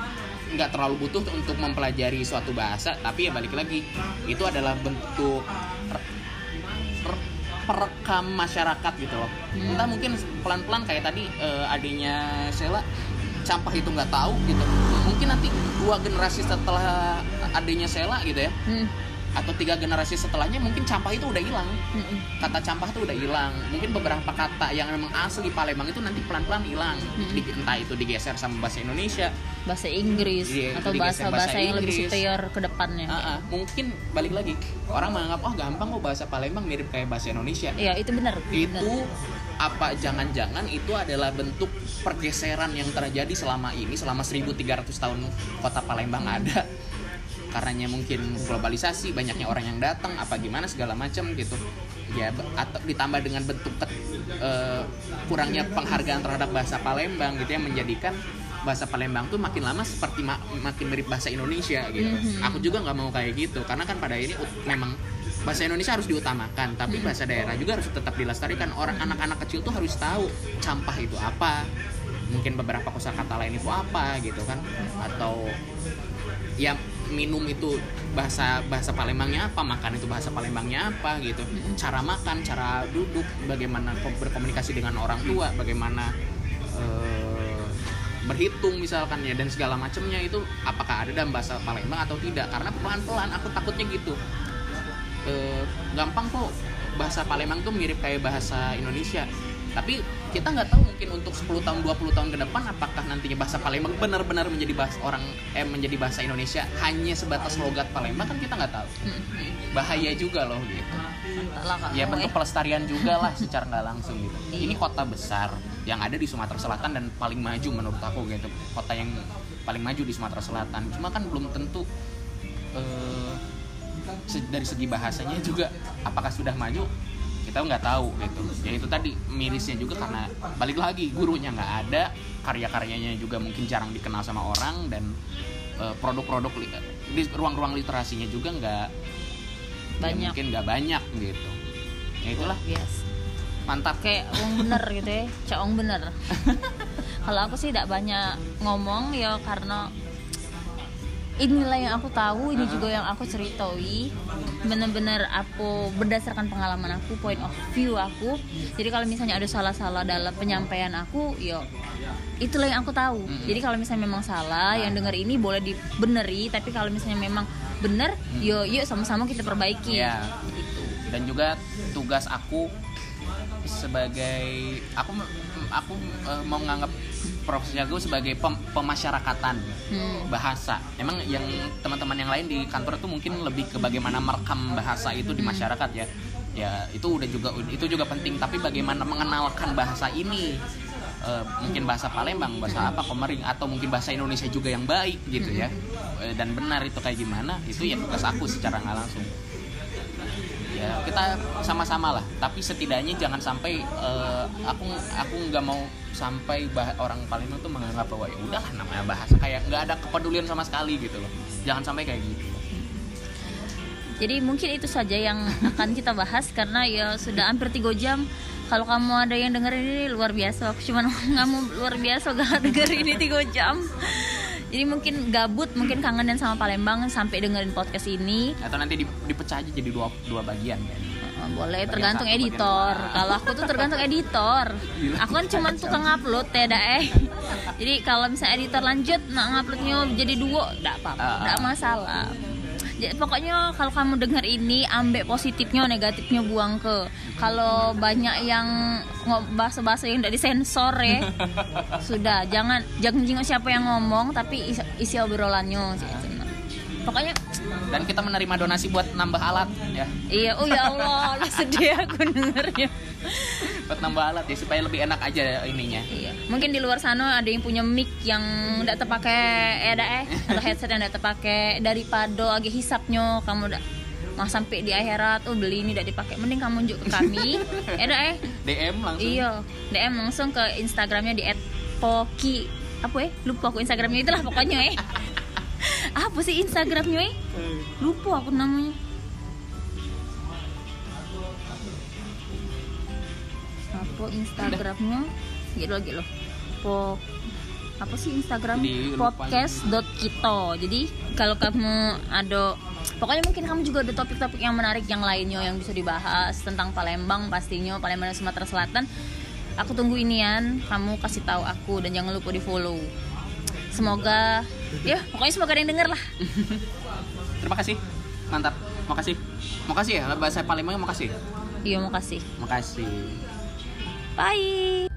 nggak terlalu butuh untuk mempelajari suatu bahasa tapi ya balik lagi itu adalah bentuk per- per- perekam masyarakat gitu loh. Entah mungkin pelan-pelan kayak tadi eh, adanya Sheila campah itu nggak tahu gitu mungkin nanti dua generasi setelah adanya Sheila gitu ya Hmm. atau tiga generasi setelahnya mungkin campah itu udah hilang Hmm. kata campah itu udah hilang mungkin beberapa kata yang memang asli Palembang itu nanti pelan-pelan hilang Hmm. Di- entah itu digeser sama bahasa Indonesia bahasa Inggris Iya, atau digeser bahasa-bahasa bahasa yang lebih Inggris. superior ke depannya Ah, ah. mungkin balik lagi orang menganggap oh gampang kok bahasa Palembang mirip kayak bahasa Indonesia Iya itu benar itu. Apa jangan-jangan itu adalah bentuk pergeseran yang terjadi selama ini selama 1300 tahun kota Palembang ada. Karenanya mungkin globalisasi banyaknya orang yang datang apa gimana segala macam gitu. Ya atau ditambah dengan bentuk eh, kurangnya penghargaan terhadap bahasa Palembang gitu yang menjadikan bahasa Palembang tuh makin lama seperti ma- makin mirip bahasa Indonesia gitu. Mhm. aku juga nggak mau kayak gitu karena kan pada ini memang bahasa Indonesia harus diutamakan tapi bahasa daerah juga harus tetap dilestarikan. Orang anak-anak kecil tuh harus tahu campah itu apa mungkin beberapa kosakata lain itu apa gitu kan. Atau ya minum itu bahasa bahasa Palembangnya apa makan itu bahasa Palembangnya apa gitu. Cara makan cara duduk bagaimana ko- berkomunikasi dengan orang tua bagaimana eh, berhitung misalkan ya dan segala macamnya itu apakah ada dalam bahasa Palembang atau tidak. Karena pelan-pelan aku takutnya gitu Eh, gampang kok. Bahasa Palembang tuh mirip kayak bahasa Indonesia. Tapi kita nggak tahu mungkin untuk 10 tahun 20 tahun ke depan apakah nantinya bahasa Palembang benar-benar menjadi bahasa orang eh menjadi bahasa Indonesia hanya sebatas logat Palembang? Kan kita nggak tahu. Bahaya juga loh gitu. Ya bentuk pelestarian juga lah secara nggak langsung gitu. Ini kota besar yang ada di Sumatera Selatan dan paling maju menurut aku gitu. Kota yang paling maju di Sumatera Selatan. Cuma kan belum tentu eh, dari segi bahasanya juga apakah sudah maju? Kita nggak tahu gitu. Ya itu tadi mirisnya juga karena balik lagi gurunya nggak ada karya-karyanya juga mungkin jarang dikenal sama orang dan eh, produk-produk li- di ruang-ruang literasinya juga nggak ya Banyak. mungkin nggak banyak gitu. Ya itulah. Biasa mantap. Kayak wong bener gitu ya cak wong bener. Kalau aku sih tidak banyak ngomong ya karena inilah yang aku tahu ini juga yang aku ceritoi bener-bener aku berdasarkan pengalaman aku point of view aku. Jadi kalau misalnya ada salah-salah dalam penyampaian aku ya itulah yang aku tahu. Jadi kalau misalnya memang salah yang denger ini boleh dibeneri tapi kalau misalnya memang bener yo yuk sama-sama kita perbaiki. Iya. gitu. Dan juga tugas aku sebagai aku aku eh, mau nganggap profesi aku sebagai pem- pemasyarakatan Hmm. bahasa. Emang yang teman-teman yang lain di kantor itu mungkin lebih ke bagaimana merekam bahasa itu di masyarakat ya. Ya itu udah juga itu juga penting. Tapi bagaimana mengenalkan bahasa ini? Eh, mungkin bahasa Palembang, bahasa apa Komering atau mungkin bahasa Indonesia juga yang baik gitu ya. Eh, dan benar itu kayak gimana? Itu ya tugas aku secara nggak langsung ya kita sama-sama lah tapi setidaknya jangan sampai eh, aku aku nggak mau sampai bah- orang Palembang tuh menganggap bahwa ya udahlah namanya bahasa kayak nggak ada kepedulian sama sekali gitu loh jangan sampai kayak gitu Jadi mungkin itu saja yang akan kita bahas karena ya sudah hampir tiga jam. Kalau kamu ada yang dengerin ini luar biasa. Aku cuma kamu luar biasa gak dengerin ini tiga jam. Jadi mungkin gabut, mungkin kangen sama Palembang sampai dengerin podcast ini. atau nanti di- dipecah aja jadi dua dua bagian kan Boleh Bagian tergantung satu, editor. Kalau aku tuh tergantung editor. Aku kan cuma tukang upload ya eh. Jadi kalau misalnya editor lanjut nak nguploadnya jadi dua, enggak apa-apa, Ah, ah. enggak masalah. Pokoknya kalau kamu dengar ini ambek positifnya, negatifnya buang ke. Kalau banyak yang bahasa-bahasa yang tidak disensor ya, sudah jangan jangan jenguk siapa yang ngomong tapi isi, isi obrolannya gitu. Pokoknya dan kita menerima donasi buat nambah alat ya. Iya oh ya Allah, lah sedih aku dengernya. buat nambah alat ya supaya lebih enak aja ininya. Iya. Mungkin di luar sana ada yang punya mic yang tidak terpakai ya dah eh atau headset yang tidak terpakai daripada agak hisapnya kamu udah mau sampai di akhirat oh beli ini tidak dipakai. Mending kamu unjuk ke kami. Dah eh. DM langsung. Iya DM langsung ke Instagramnya di @poki apa ya lupa aku Instagramnya. Itulah pokoknya eh apa sih Instagramnya eh lupa aku namanya. Apa Instagramnya? Gitu lagi loh po apa sih Instagram? Jadi lupa. podcast.kito jadi kalau kamu ada pokoknya mungkin kamu juga ada topik-topik yang menarik yang lainnya yang bisa dibahas tentang Palembang pastinya Palembang Sumatera Selatan. Aku tunggu inian kamu kasih tahu aku dan jangan lupa di follow semoga ya pokoknya semoga ada yang denger lah. Terima kasih. Mantap. Makasih. Makasih ya bahasa Palembang makasih. Iya makasih. Makasih. Bye